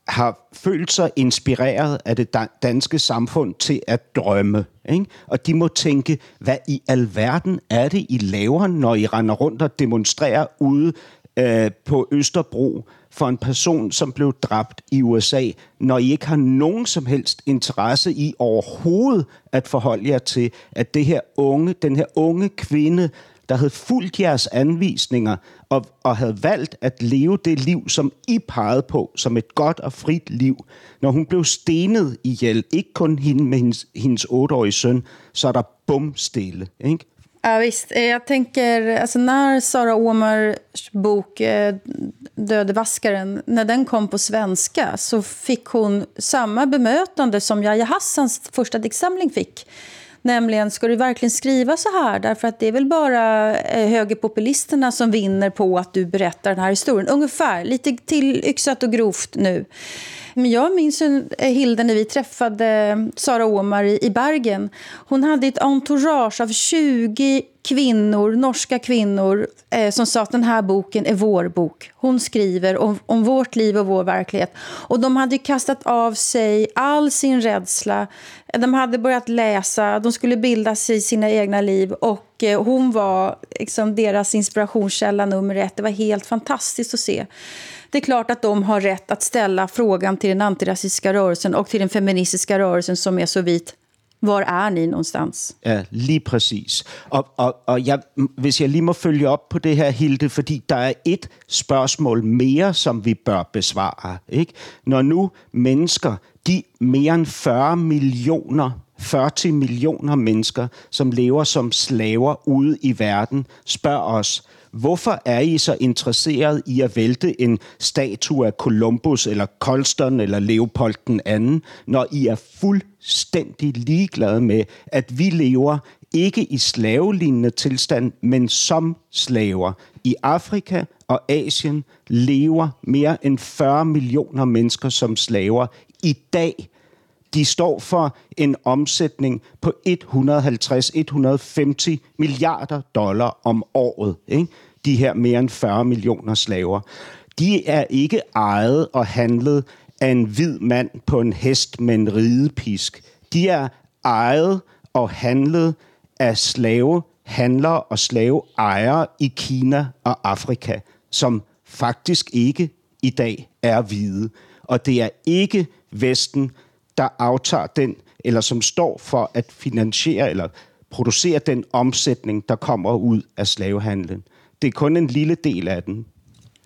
har følt sig inspireret af det danske samfund til at drømme. Ikke? Og de må tænke, hvad i alverden er det, I laver, når I render rundt og demonstrerer ude øh, på Østerbro for en person, som blev dræbt i USA, når I ikke har nogen som helst interesse i overhovedet at forholde jer til, at det her unge, den her unge kvinde, der havde fulgt jeres anvisninger og, og havde valgt at leve det liv, som I pegede på, som et godt og frit liv. Når hun blev stenet ihjel, ikke kun hende med hendes, hendes 8-årige søn, så er der bum stille. Ikke? Ja, visst. Jag tänker, alltså när Sara Åmars bok eh, Dödevaskaren, när den kom på svenska så fick hon samma bemötande som Jaja Hassans första diktsamling fick. Nämligen, ska du verkligen skriva så här? Därför att det är väl bara eh, högerpopulisterna som vinner på att du berättar den här historien. Ungefär, lite tillyxat och grovt nu. Men jag minns eh, Hilde när vi träffade Sara Omar i Bergen. Hon hade ett entourage av 20 kvinnor, norska kvinnor eh, som sa att den här boken är vår bok. Hon skriver om, om vårt liv och vår verklighet. Och de hade kastat av sig all sin rädsla. De hade börjat läsa, de skulle bilda sig i sina egna liv. Och eh, hon var liksom, deras inspirationskälla nummer ett. Det var helt fantastiskt att se. Det är klart att de har rätt att ställa frågan till den antirasistiska rörelsen och till den feministiska rörelsen som är så vit. Hvor er ni någonstans? Ja, lige præcis. Og, og, og jeg, hvis jeg lige må følge op på det her, Hilde, fordi der er et spørgsmål mere, som vi bør besvare. Ikke? Når nu mennesker, de mere end 40 millioner 40 millioner mennesker, som lever som slaver ude i verden, spørger os, Hvorfor er I så interesseret i at vælte en statue af Columbus, eller Colston, eller Leopold den anden, når I er fuldstændig ligeglade med, at vi lever ikke i slavelignende tilstand, men som slaver. I Afrika og Asien lever mere end 40 millioner mennesker som slaver i dag. De står for en omsætning på 150-150 milliarder dollar om året. Ikke? De her mere end 40 millioner slaver. De er ikke ejet og handlet af en hvid mand på en hest med en ridepisk. De er ejet og handlet af slavehandlere og slaveejere i Kina og Afrika, som faktisk ikke i dag er hvide. Og det er ikke Vesten, der aftager den, eller som står for at finansiere eller producere den omsætning, der kommer ud af slavehandlen. Det är kun en lille del av den.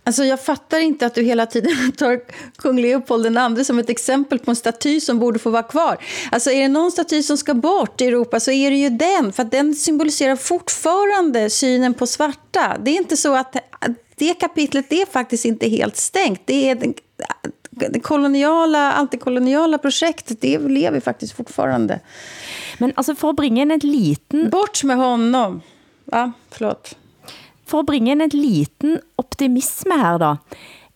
Alltså jag fattar inte att du hela tiden tar kung Leopold II som ett exempel på en staty som borde få vara kvar. Alltså är det någon staty som ska bort i Europa så är det ju den, för den symboliserar fortfarande synen på svarta. Det är inte så att det kapitlet det är faktiskt inte helt stängt. Det är det koloniala, antikoloniala projektet, det lever faktiskt fortfarande. Men alltså för att bringa in en liten... Bort med honom! Ja, förlåt. For at bringe en et liten optimisme her da,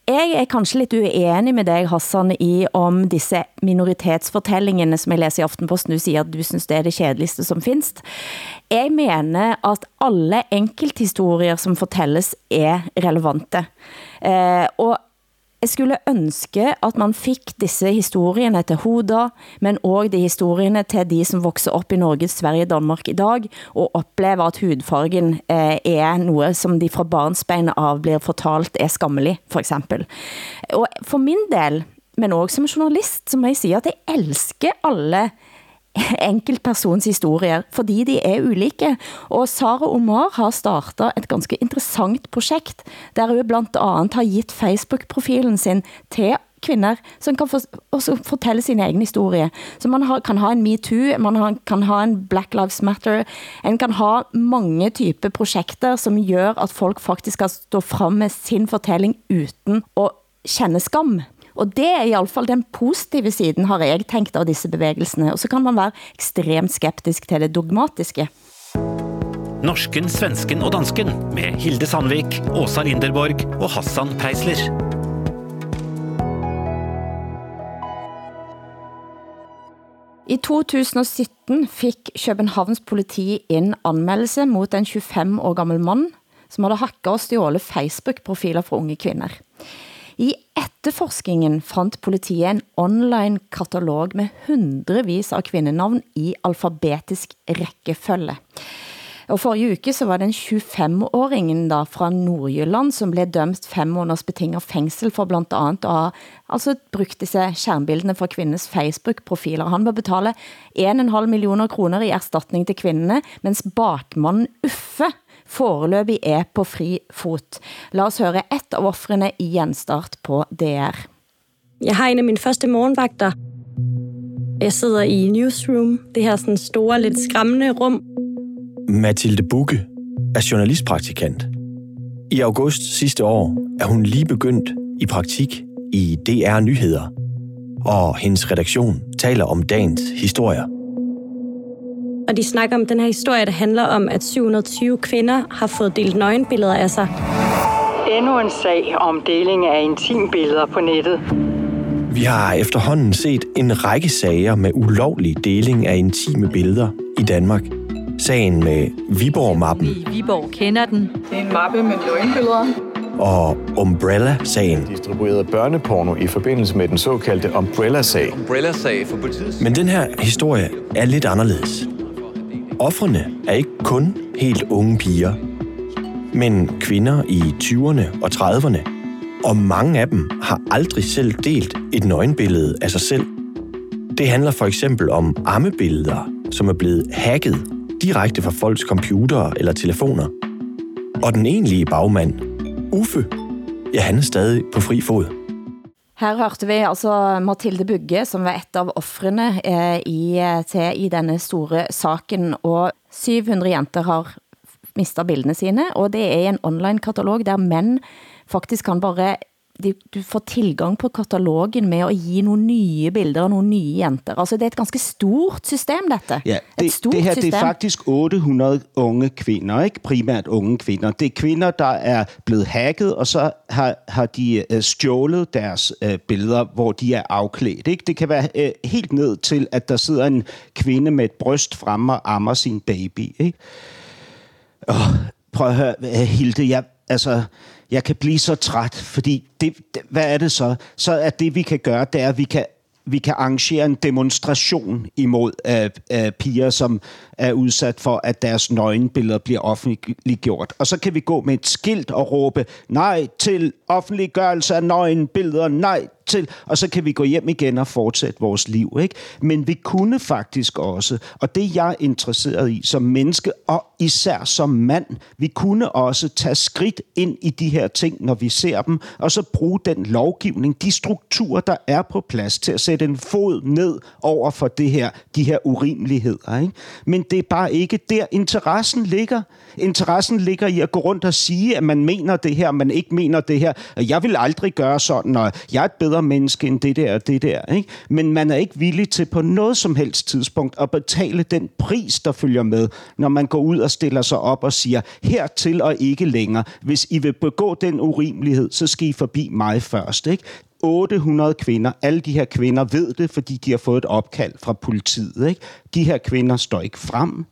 jeg er kanskje lidt uenig med dig, Hassan, i om disse minoritetsfortællingene, som jeg læser i Aftenposten, du siger, at du synes, det er det kjedeligste som findes. Jeg mener, at alle enkelthistorier, som fortælles, er relevante. Eh, og jeg skulle ønske, at man fik disse historierne til hoda, men også de historierne til de, som vokser op i Norge, Sverige, Danmark i dag, og oplever, at hudfargen eh, er noget, som de fra barnsbein av blir fortalt er skammelig, for eksempel. Og for min del, men også som journalist, så må jeg sige, at jeg elsker alle enkeltpersons historier, fordi de er ulike. Og Sara Omar har startet et ganske interessant projekt, der hun blandt andet har givet Facebook-profilen sin til kvinder, som kan for, også fortælle sin egen historie. Så man har, kan ha en MeToo, man har, kan ha en Black Lives Matter, en kan ha mange typer projekter, som gør, at folk faktisk kan stå frem med sin fortælling uden at kende skam. Og det er i alle fall den positive siden, har jeg tænkt av disse bevægelserne. Og så kan man være ekstremt skeptisk til det dogmatiske. Norsken, svensken og dansken med Hilde Sandvik, Åsa Linderborg og Hassan Preisler. I 2017 fik Københavns politi en anmeldelse mot en 25 år gammel mand, som havde hacket og stjålet Facebook-profiler for unge kvinder. I efterforskningen fandt politiet en online katalog med hundrevis av kvindenavn i alfabetisk rækkefølge. Og forrige uke så var det en 25-åringen da fra Nordjylland, som blev dømt fem måneders betinget fængsel for blandt andet at altså brugt disse skærmbildene fra kvindes Facebook-profiler. Han må betale 1,5 millioner kroner i erstatning til kvindene, mens bakmannen Uffe foreløbig er på fri fot. Lad os høre et af offrene i genstart på DR. Jeg har en af mine første morgenvagter. Jeg sidder i newsroom, det her sådan store, lidt skræmmende rum, Mathilde Bukke er journalistpraktikant. I august sidste år er hun lige begyndt i praktik i DR Nyheder, og hendes redaktion taler om dagens historier. Og de snakker om den her historie, der handler om, at 720 kvinder har fået delt nøgenbilleder af sig. Endnu en sag om deling af intimbilleder på nettet. Vi har efterhånden set en række sager med ulovlig deling af intime billeder i Danmark. Sagen med Viborg-mappen Viborg kender den. Det er en mappe med nøgenbilleder. og Umbrella-sagen. Distribueret børneporno i forbindelse med den såkaldte Umbrella-sag. Umbrella-sag for politiet. Men den her historie er lidt anderledes. Offrene er ikke kun helt unge piger, men kvinder i 20'erne og 30'erne. Og mange af dem har aldrig selv delt et nøgenbillede af sig selv. Det handler for eksempel om ammebilleder, som er blevet hacket direkte fra folks computere eller telefoner. Og den egentlige bagmand, Uffe, ja, han er stadig på fri fod. Her hørte vi altså Mathilde Bugge, som var et av offrene eh, i, eh, til, i denne store saken, og 700 jenter har mistet bildene sine, og det er en online-katalog, der mænd faktisk kan bare de, du får tilgang på katalogen med at give nogle nye bilder af nogle nye jenter. Altså det er et ganske stort system, dette. Ja, det, et stort det her det system. er faktisk 800 unge kvinder, ikke primært unge kvinder. Det er kvinder, der er blevet hacket, og så har, har de øh, stjålet deres øh, billeder, hvor de er afklædt. Ikke? Det kan være øh, helt ned til, at der sidder en kvinde med et bryst fremme og ammer sin baby. Ikke? Oh, prøv at høre, Hilde, jeg, altså, jeg kan blive så træt, fordi det, det, hvad er det så? Så er det, vi kan gøre, det er, at vi kan vi kan arrangere en demonstration imod øh, øh, piger, som er udsat for, at deres nøgenbilleder bliver offentliggjort. Og så kan vi gå med et skilt og råbe, nej til offentliggørelse af nøgenbilleder, nej til, og så kan vi gå hjem igen og fortsætte vores liv. Ikke? Men vi kunne faktisk også, og det jeg er interesseret i som menneske, og især som mand, vi kunne også tage skridt ind i de her ting, når vi ser dem, og så bruge den lovgivning, de strukturer, der er på plads til at sætte en fod ned over for det her, de her urimeligheder. Ikke? Men det er bare ikke der, interessen ligger. Interessen ligger i at gå rundt og sige, at man mener det her, man ikke mener det her. Jeg vil aldrig gøre sådan, og jeg er et bedre menneske end det der og det der. Ikke? Men man er ikke villig til på noget som helst tidspunkt at betale den pris, der følger med, når man går ud og stiller sig op og siger, hertil og ikke længere. Hvis I vil begå den urimelighed, så skal I forbi mig først. Ikke? 800 kvinder. Alle de her kvinder ved det, fordi de har fået et opkald fra politiet. Ikke? De her kvinder står ikke frem.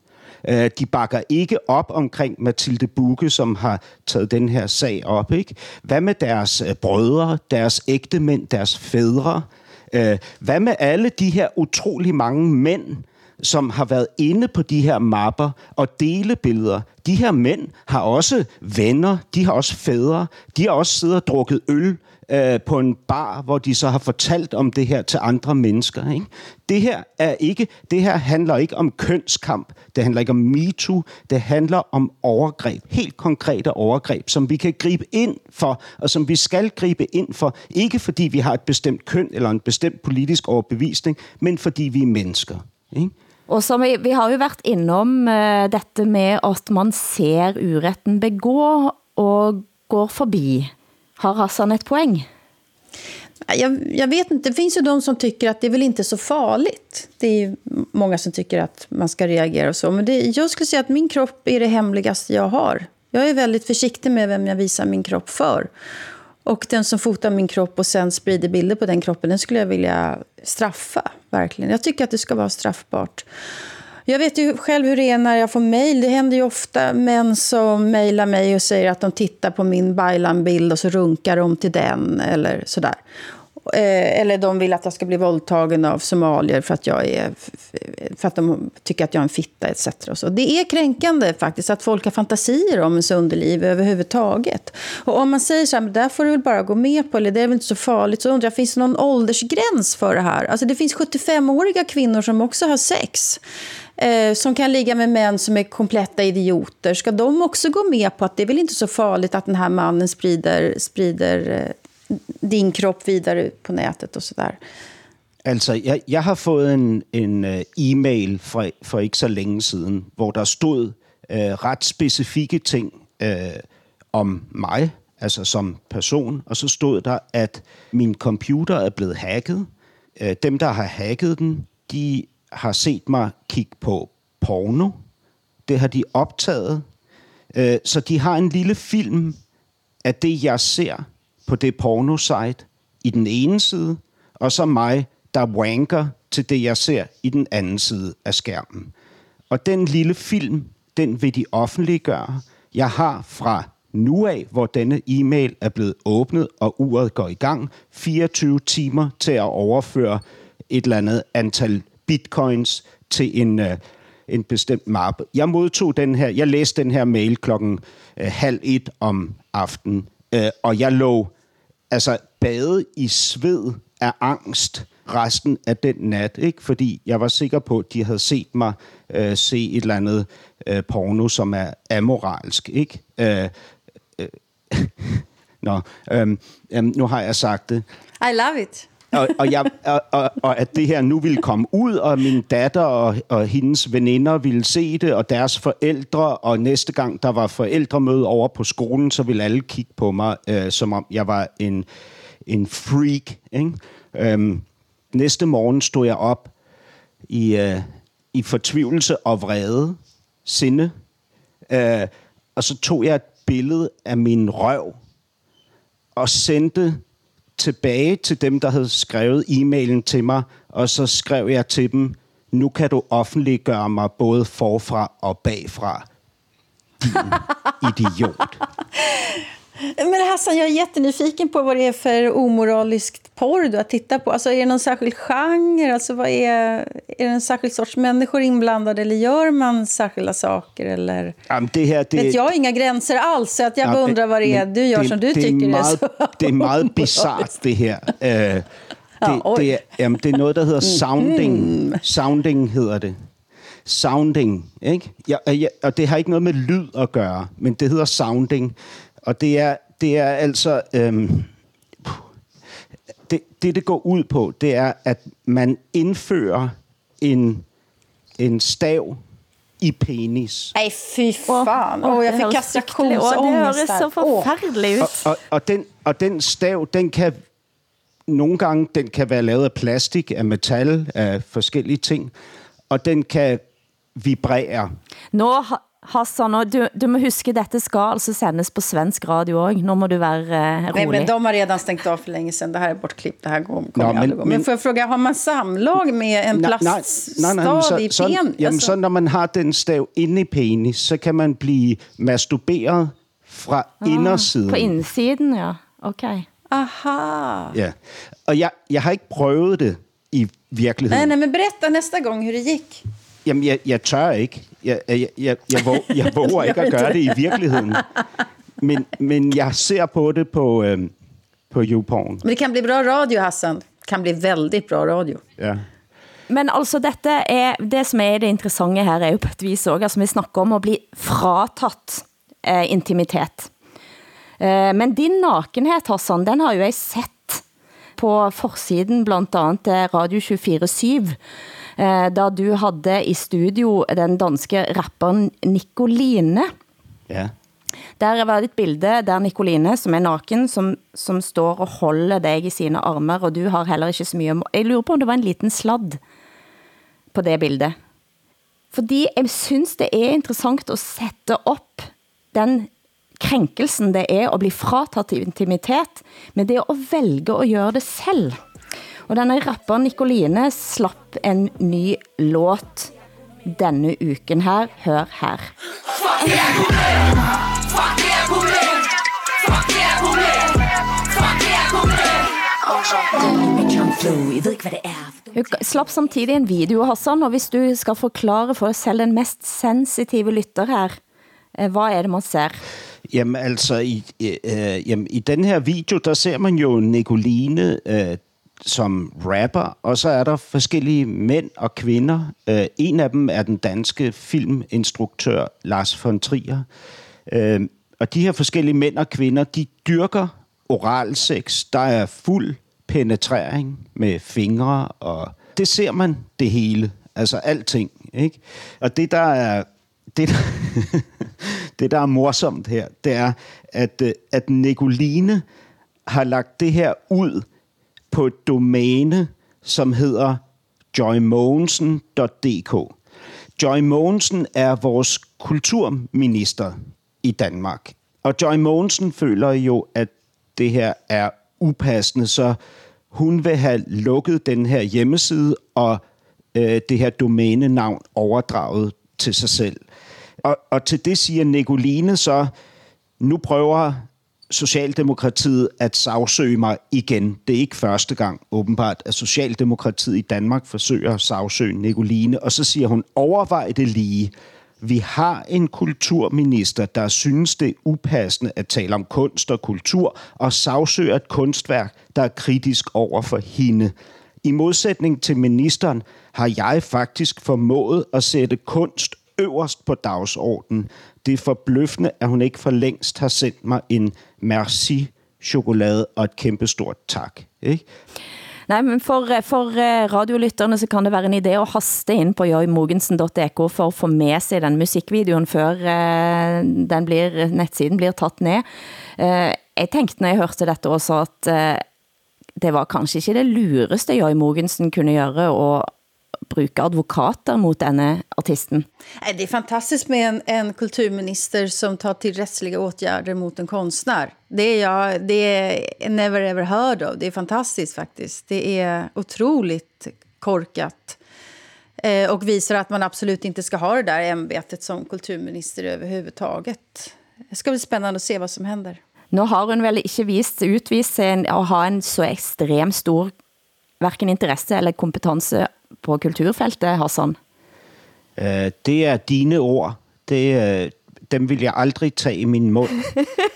Øh, De bakker ikke op omkring Mathilde Bukke, som har taget den her sag op. Ikke? Hvad med deres øh, brødre, deres ægtemænd, deres fædre? Øh, Hvad med alle de her utrolig mange mænd, som har været inde på de her mapper og dele billeder. De her mænd har også venner, de har også fædre, de har også siddet og drukket øl øh, på en bar, hvor de så har fortalt om det her til andre mennesker. Ikke? Det her er ikke, det her handler ikke om kønskamp, det handler ikke om MeToo, det handler om overgreb, helt konkrete overgreb, som vi kan gribe ind for, og som vi skal gribe ind for, ikke fordi vi har et bestemt køn eller en bestemt politisk overbevisning, men fordi vi er mennesker. Ikke? Og som vi, vi har jo været innom uh, dette med, at man ser uretten begå og går forbi. Har Hassan ett poäng? Jag, jag vet inte, det finns ju de som tycker att det är väl inte så farligt. Det är ju många som tycker att man ska reagera och så. Men det, jag skulle säga att min kropp är det hemligaste jag har. Jag är väldigt försiktig med vem jag visar min kropp för. Och den som fotar min kropp och sen sprider bilder på den kroppen, den skulle jag vilja straffa. Verkligen. Jag tycker att det ska vara straffbart. Jag vet ju själv hur det är när jag får mejl. Det händer ju ofta män som mejlar mig och säger att de tittar på min Baylan-bild och så runkar de till den eller sådär. Eh, Eller de vill att jag ska bli våldtagen av somalier för att, jag är, för att de tycker att jag är en fitta etc. Och så. Det är kränkande faktiskt att folk har fantasier om ens underliv överhuvudtaget. Och om man säger så här, men där får du väl bara gå med på, eller det är väl inte så farligt, så undrar jag, finns det någon åldersgräns för det här? Alltså det finns 75-åriga kvinnor som också har sex. Eh, som kan ligga med män som är kompletta idioter. Ska de också gå med på att det är väl inte så farligt att den här mannen sprider, sprider eh, din kropp vidare ut på nätet och sådär? Altså, jeg, jeg har fået en, en uh, e-mail fra, for ikke så længe siden, hvor der stod uh, ret specifikke ting uh, om mig, altså som person. Og så stod der, at min computer er blevet hacket. Uh, dem, der har hacket den, de har set mig kigge på porno. Det har de optaget. Øh, så de har en lille film af det, jeg ser på det pornosite i den ene side, og så mig, der wanker til det, jeg ser i den anden side af skærmen. Og den lille film, den vil de offentliggøre. Jeg har fra nu af, hvor denne e-mail er blevet åbnet, og uret går i gang, 24 timer til at overføre et eller andet antal bitcoins til en, øh, en bestemt mappe. Jeg modtog den her, jeg læste den her mail klokken øh, halv et om aftenen, øh, og jeg lå altså bade i sved af angst resten af den nat, ikke? fordi jeg var sikker på, at de havde set mig øh, se et eller andet øh, porno, som er amoralsk. Ikke? Øh, øh, Nå, um, um, nu har jeg sagt det. I love it og, og, jeg, og, og, og at det her nu ville komme ud, og min datter og, og hendes veninder ville se det, og deres forældre, og næste gang der var forældremøde over på skolen, så ville alle kigge på mig, øh, som om jeg var en, en freak. Ikke? Øhm, næste morgen stod jeg op i, øh, i fortvivlelse og vrede, sinde, øh, og så tog jeg et billede af min røv, og sendte tilbage til dem, der havde skrevet e-mailen til mig, og så skrev jeg til dem, nu kan du offentliggøre mig både forfra og bagfra. Din idiot. Men Hassan, jag är jättenyfiken på vad det är för omoraliskt porr du har tittat på. Alltså, är det någon särskild genre? Alltså, vad är, är det en särskild sorts människor inblandade eller gör man särskilda saker? Eller? Jamen, det her, det, Vet jag har inga gränser alls, så att jag bara undrar vad det är du gör det, som du det tycker er meget, är så Det meget bizart, det her. Uh, det, Ja, det, er, jamen, det er noget, der hedder sounding. Mhm. Sounding hedder det. Sounding, ikke? Ja, og ja, og det har ikke noget med lyd at gøre, men det hedder sounding. Og det er, det er altså... Øhm, det, det, det går ud på, det er, at man indfører en, en stav i penis. Nej, fy fan. Åh, jag fick kastrationsångest där. Åh. Og, og, og, den, og den stav, den kan nogle gange den kan være lavet af plastik, af metal, af forskellige ting, og den kan vibrere. Nå, Hassan, og du, du må huske, dette skal altså sendes på svensk radio også. Nå må du være uh, Nej, rolig. men de har redan stängt av för länge sedan. Det här är bortklippt. Det här går- kommer Ja, men-. Men, men- får jag fråga, har man samlag med en Nej, nej, plaststav nej, nej, i så, pen? jamen, så når man har den stav inde i penis, så kan man blive masturberet fra ah, indersiden. På indsiden, ja. Okay. Aha. Ja. Og jeg, jeg har ikke prøvet det i virkeligheden. Nej, nej, men berätta nästa gång hur det gick. Jamen, jeg, jeg tør ikke. Jeg, jeg, jeg, jeg, våger, jeg våger ikke at gøre det i virkeligheden. Men, men jeg ser på det på, øhm, på YouPorn. Men det kan bli bra radio, Hassan. Det kan bli väldigt bra radio. Ja. Men altså, dette er, det som er det interessante her, er jo på et vis også, altså vi snakker om at bli fratatt eh, intimitet. Eh, men din nakenhed, Hassan, den har jo jeg sett på forsiden, blandt andet af Radio 24-7, eh, da du havde i studio den danske rapperen Nicoline. Ja. Der var det et bilde der Nicoline, som er naken, som, som står og holder dig i sine armer, og du har heller ikke så mye... Jeg lurer på om det var en liten sladd på det bildet. Fordi jeg synes det er interessant at sætte op den krænkelsen det er at bli frataget intimitet, men det er at vælge at gøre det selv. Og denne rapper Nicoline slapp en ny låt denne uken her. Hør her. Fuck problem. Problem. Problem. Problem. Er. Hun slapp samtidig en video, Hassan, og hvis du skal forklare for selv den mest sensitive lytter her, eh, hvad er det, man ser? Jamen altså, i, øh, jamen, i den her video, der ser man jo Nicoline øh, som rapper, og så er der forskellige mænd og kvinder. Øh, en af dem er den danske filminstruktør Lars von Trier. Øh, og de her forskellige mænd og kvinder, de dyrker oralsex. Der er fuld penetrering med fingre, og det ser man det hele. Altså alting. Ikke? Og det, der er det, det, der er morsomt her, det er, at, øh, at Nicoline har lagt det her ud på et domæne, som hedder joymogensen.dk. Joy Mogensen er vores kulturminister i Danmark. Og Joy Mogensen føler jo, at det her er upassende, så hun vil have lukket den her hjemmeside og øh, det her domænenavn overdraget til sig selv. Og, og til det siger Nicoline så, nu prøver Socialdemokratiet at sagsøge mig igen. Det er ikke første gang, åbenbart, at Socialdemokratiet i Danmark forsøger at sagsøge Nicoline. Og så siger hun, overvej det lige. Vi har en kulturminister, der synes, det er upassende at tale om kunst og kultur, og sagsøger et kunstværk, der er kritisk over for hende. I modsætning til ministeren har jeg faktisk formået at sætte kunst øverst på dagsordenen. Det er forbløffende, at hun ikke for længst har sendt mig en merci chokolade og et kæmpestort tak. Ikke? Nej, men for, for eh, radiolytterne så kan det være en idé at haste ind på joymogensen.dk for at få med sig den musikvideoen før eh, den blir, netsiden blir tatt ned. Eh, jeg tænkte, når jeg hørte dette også, at eh, det var kanskje ikke det lureste Joy Mogensen kunne gøre, og bruge advokater mot denne artisten. Nej, Det är fantastiskt med en, en kulturminister som tar till rättsliga åtgärder mot en konstnär. Det är, jag, det är never ever heard of. Det är fantastiskt faktiskt. Det är otroligt korkat. Eh, och visar att man absolut inte ska ha det där ämbetet som kulturminister överhuvudtaget. Det ska bli spännande att se vad som händer. Nu har hun vel ikke vist, utvist en, at ha en så ekstremt stor hverken interesse eller kompetence på kulturfeltet, Hassan? Uh, det er dine ord. Det, uh, dem vil jeg aldrig tage i min mund.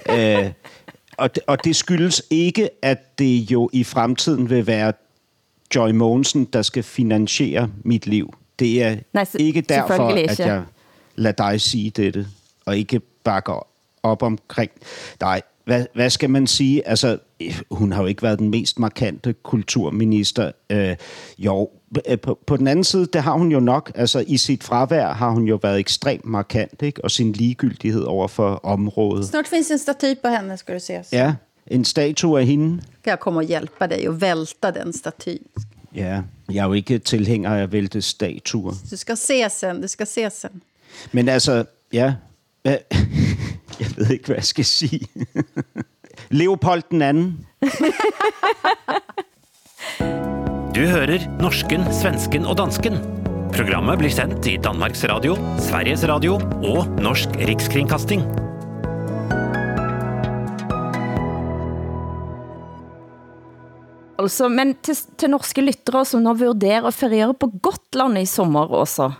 uh, og, det, og det skyldes ikke, at det jo i fremtiden vil være Joy Mogensen, der skal finansiere mit liv. Det er Nej, ikke derfor, at jeg lader dig sige dette, og ikke bakker op omkring dig. Hvad, hvad skal man sige? Altså, hun har jo ikke været den mest markante kulturminister. Øh, jo, øh, på, på den anden side, det har hun jo nok. Altså, i sit fravær har hun jo været ekstremt markant, ikke? Og sin ligegyldighed over for området. Snart finns en staty på henne, ska du se. Ja, en statue af hende. Jeg komme og hjælpe dig og vælte den staty? Ja, jeg er jo ikke tilhænger af at vælte statuer. Du skal se sen, du skal se sen. Men altså, ja, jeg ved ikke, hvad jeg skal sige. Leopold den anden. Du hører norsken, svensken og dansken. Programmet blir sendt i Danmarks Radio, Sveriges Radio og Norsk Rikskringkasting. Altså, men til, til norske lyttere som nå vurderer at feriere på Gotland i sommer også,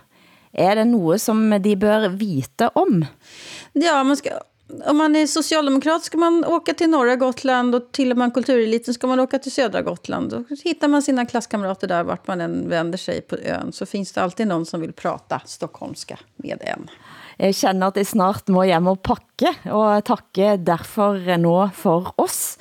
er det noget som de bør vite om? Ja, man ska, om man är socialdemokrat ska man åka till norra Gotland och till man kultureliten ska man åka till södra Gotland. Då hittar man sina klasskamrater där vart man än vänder sig på ön så finns det alltid någon som vill prata stockholmska med en. Jeg kender at jeg snart må hjem og pakke, og takke derfor nå for oss.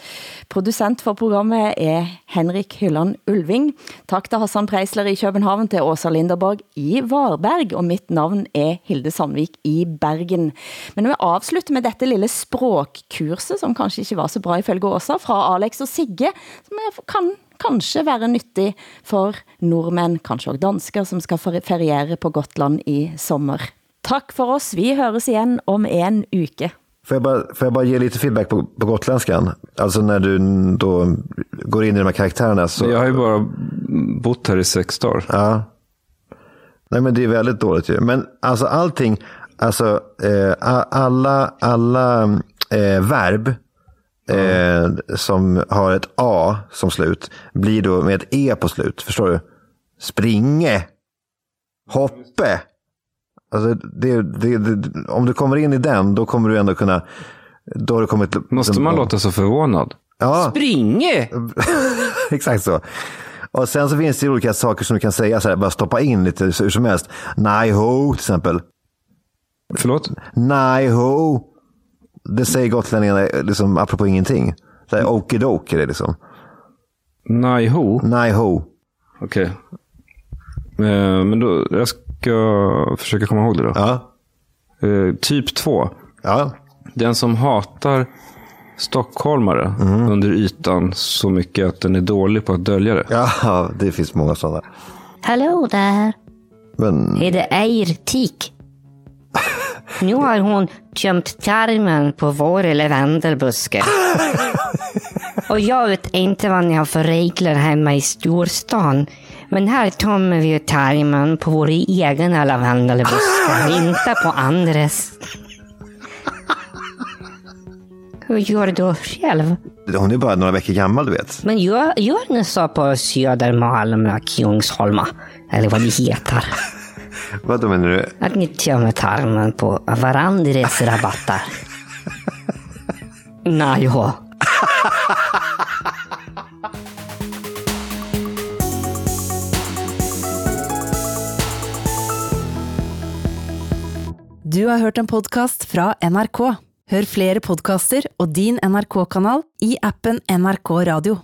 Producent for programmet er Henrik Hylland Ulving. Tak til Hassan Preisler i København, til Åsa Linderborg i Varberg, og mitt navn er Hilde Sandvik i Bergen. Men vi avslutter med dette lille språkkurset, som kanskje ikke var så bra ifølge Åsa, fra Alex og Sigge, som jeg kan kanskje være nyttig for nordmænd, kanskje også dansker, som skal feriere på Gotland i sommer. Tak for oss. Vi høres igen om en uke. Får jag, bara, får jag bara ge lite feedback på, på gotländskan? Alltså när du då går in i de här karaktärerna. Så... Jag har ju bara bott här i sex dagar. Ja. Nej men det är väldigt dåligt ju. Men alltså allting, alltså eh, alla, alla eh, verb eh, som har ett A som slut blir då med ett E på slut. Förstår du? Springe. Hoppe. Alltså det, det, det, om du kommer in i den, då kommer du ändå kunna... Då har du kommit, Måste man låta så förvånad? Ja. Springe! Exakt så. Och sen så finns det ju olika saker som du kan säga, så här, bara stoppa in lite hur som helst. Nej ho, till exempel. Förlåt? Nej ho. Det säger gotlänningarna liksom, apropå ingenting. Så här, Okidoki är det liksom. Nej ho? Nej ho. Okej. Eh, Men då, jag ska försöka komma ihåg det då. Ja. Eh, typ 2. Ja. Den som hatar stockholmare under ytan så mycket att den är dålig på att dölja det. Ja, det finns många sådana. Hallå där! Men Är det Eirtik? Nu har hon gömt tarmen på vår lavendelbuske. Och jag vet inte vad ni har för regler hemma i storstan. Men här tömmer vi ju tarmen på vår egna lavendelbuske, inte på andres. Hur gör du själv? hon är bara några veckor gammal, du vet. Men gör, gör ni så på Södermalm och Kungsholma? Eller vad det heter. Vad då menar du? Att ni tömmer tarmen på varandras rabatter. Nej, ja. Du har hørt en podcast fra NRK. Hør flere podcaster og din NRK-kanal i appen NRK Radio.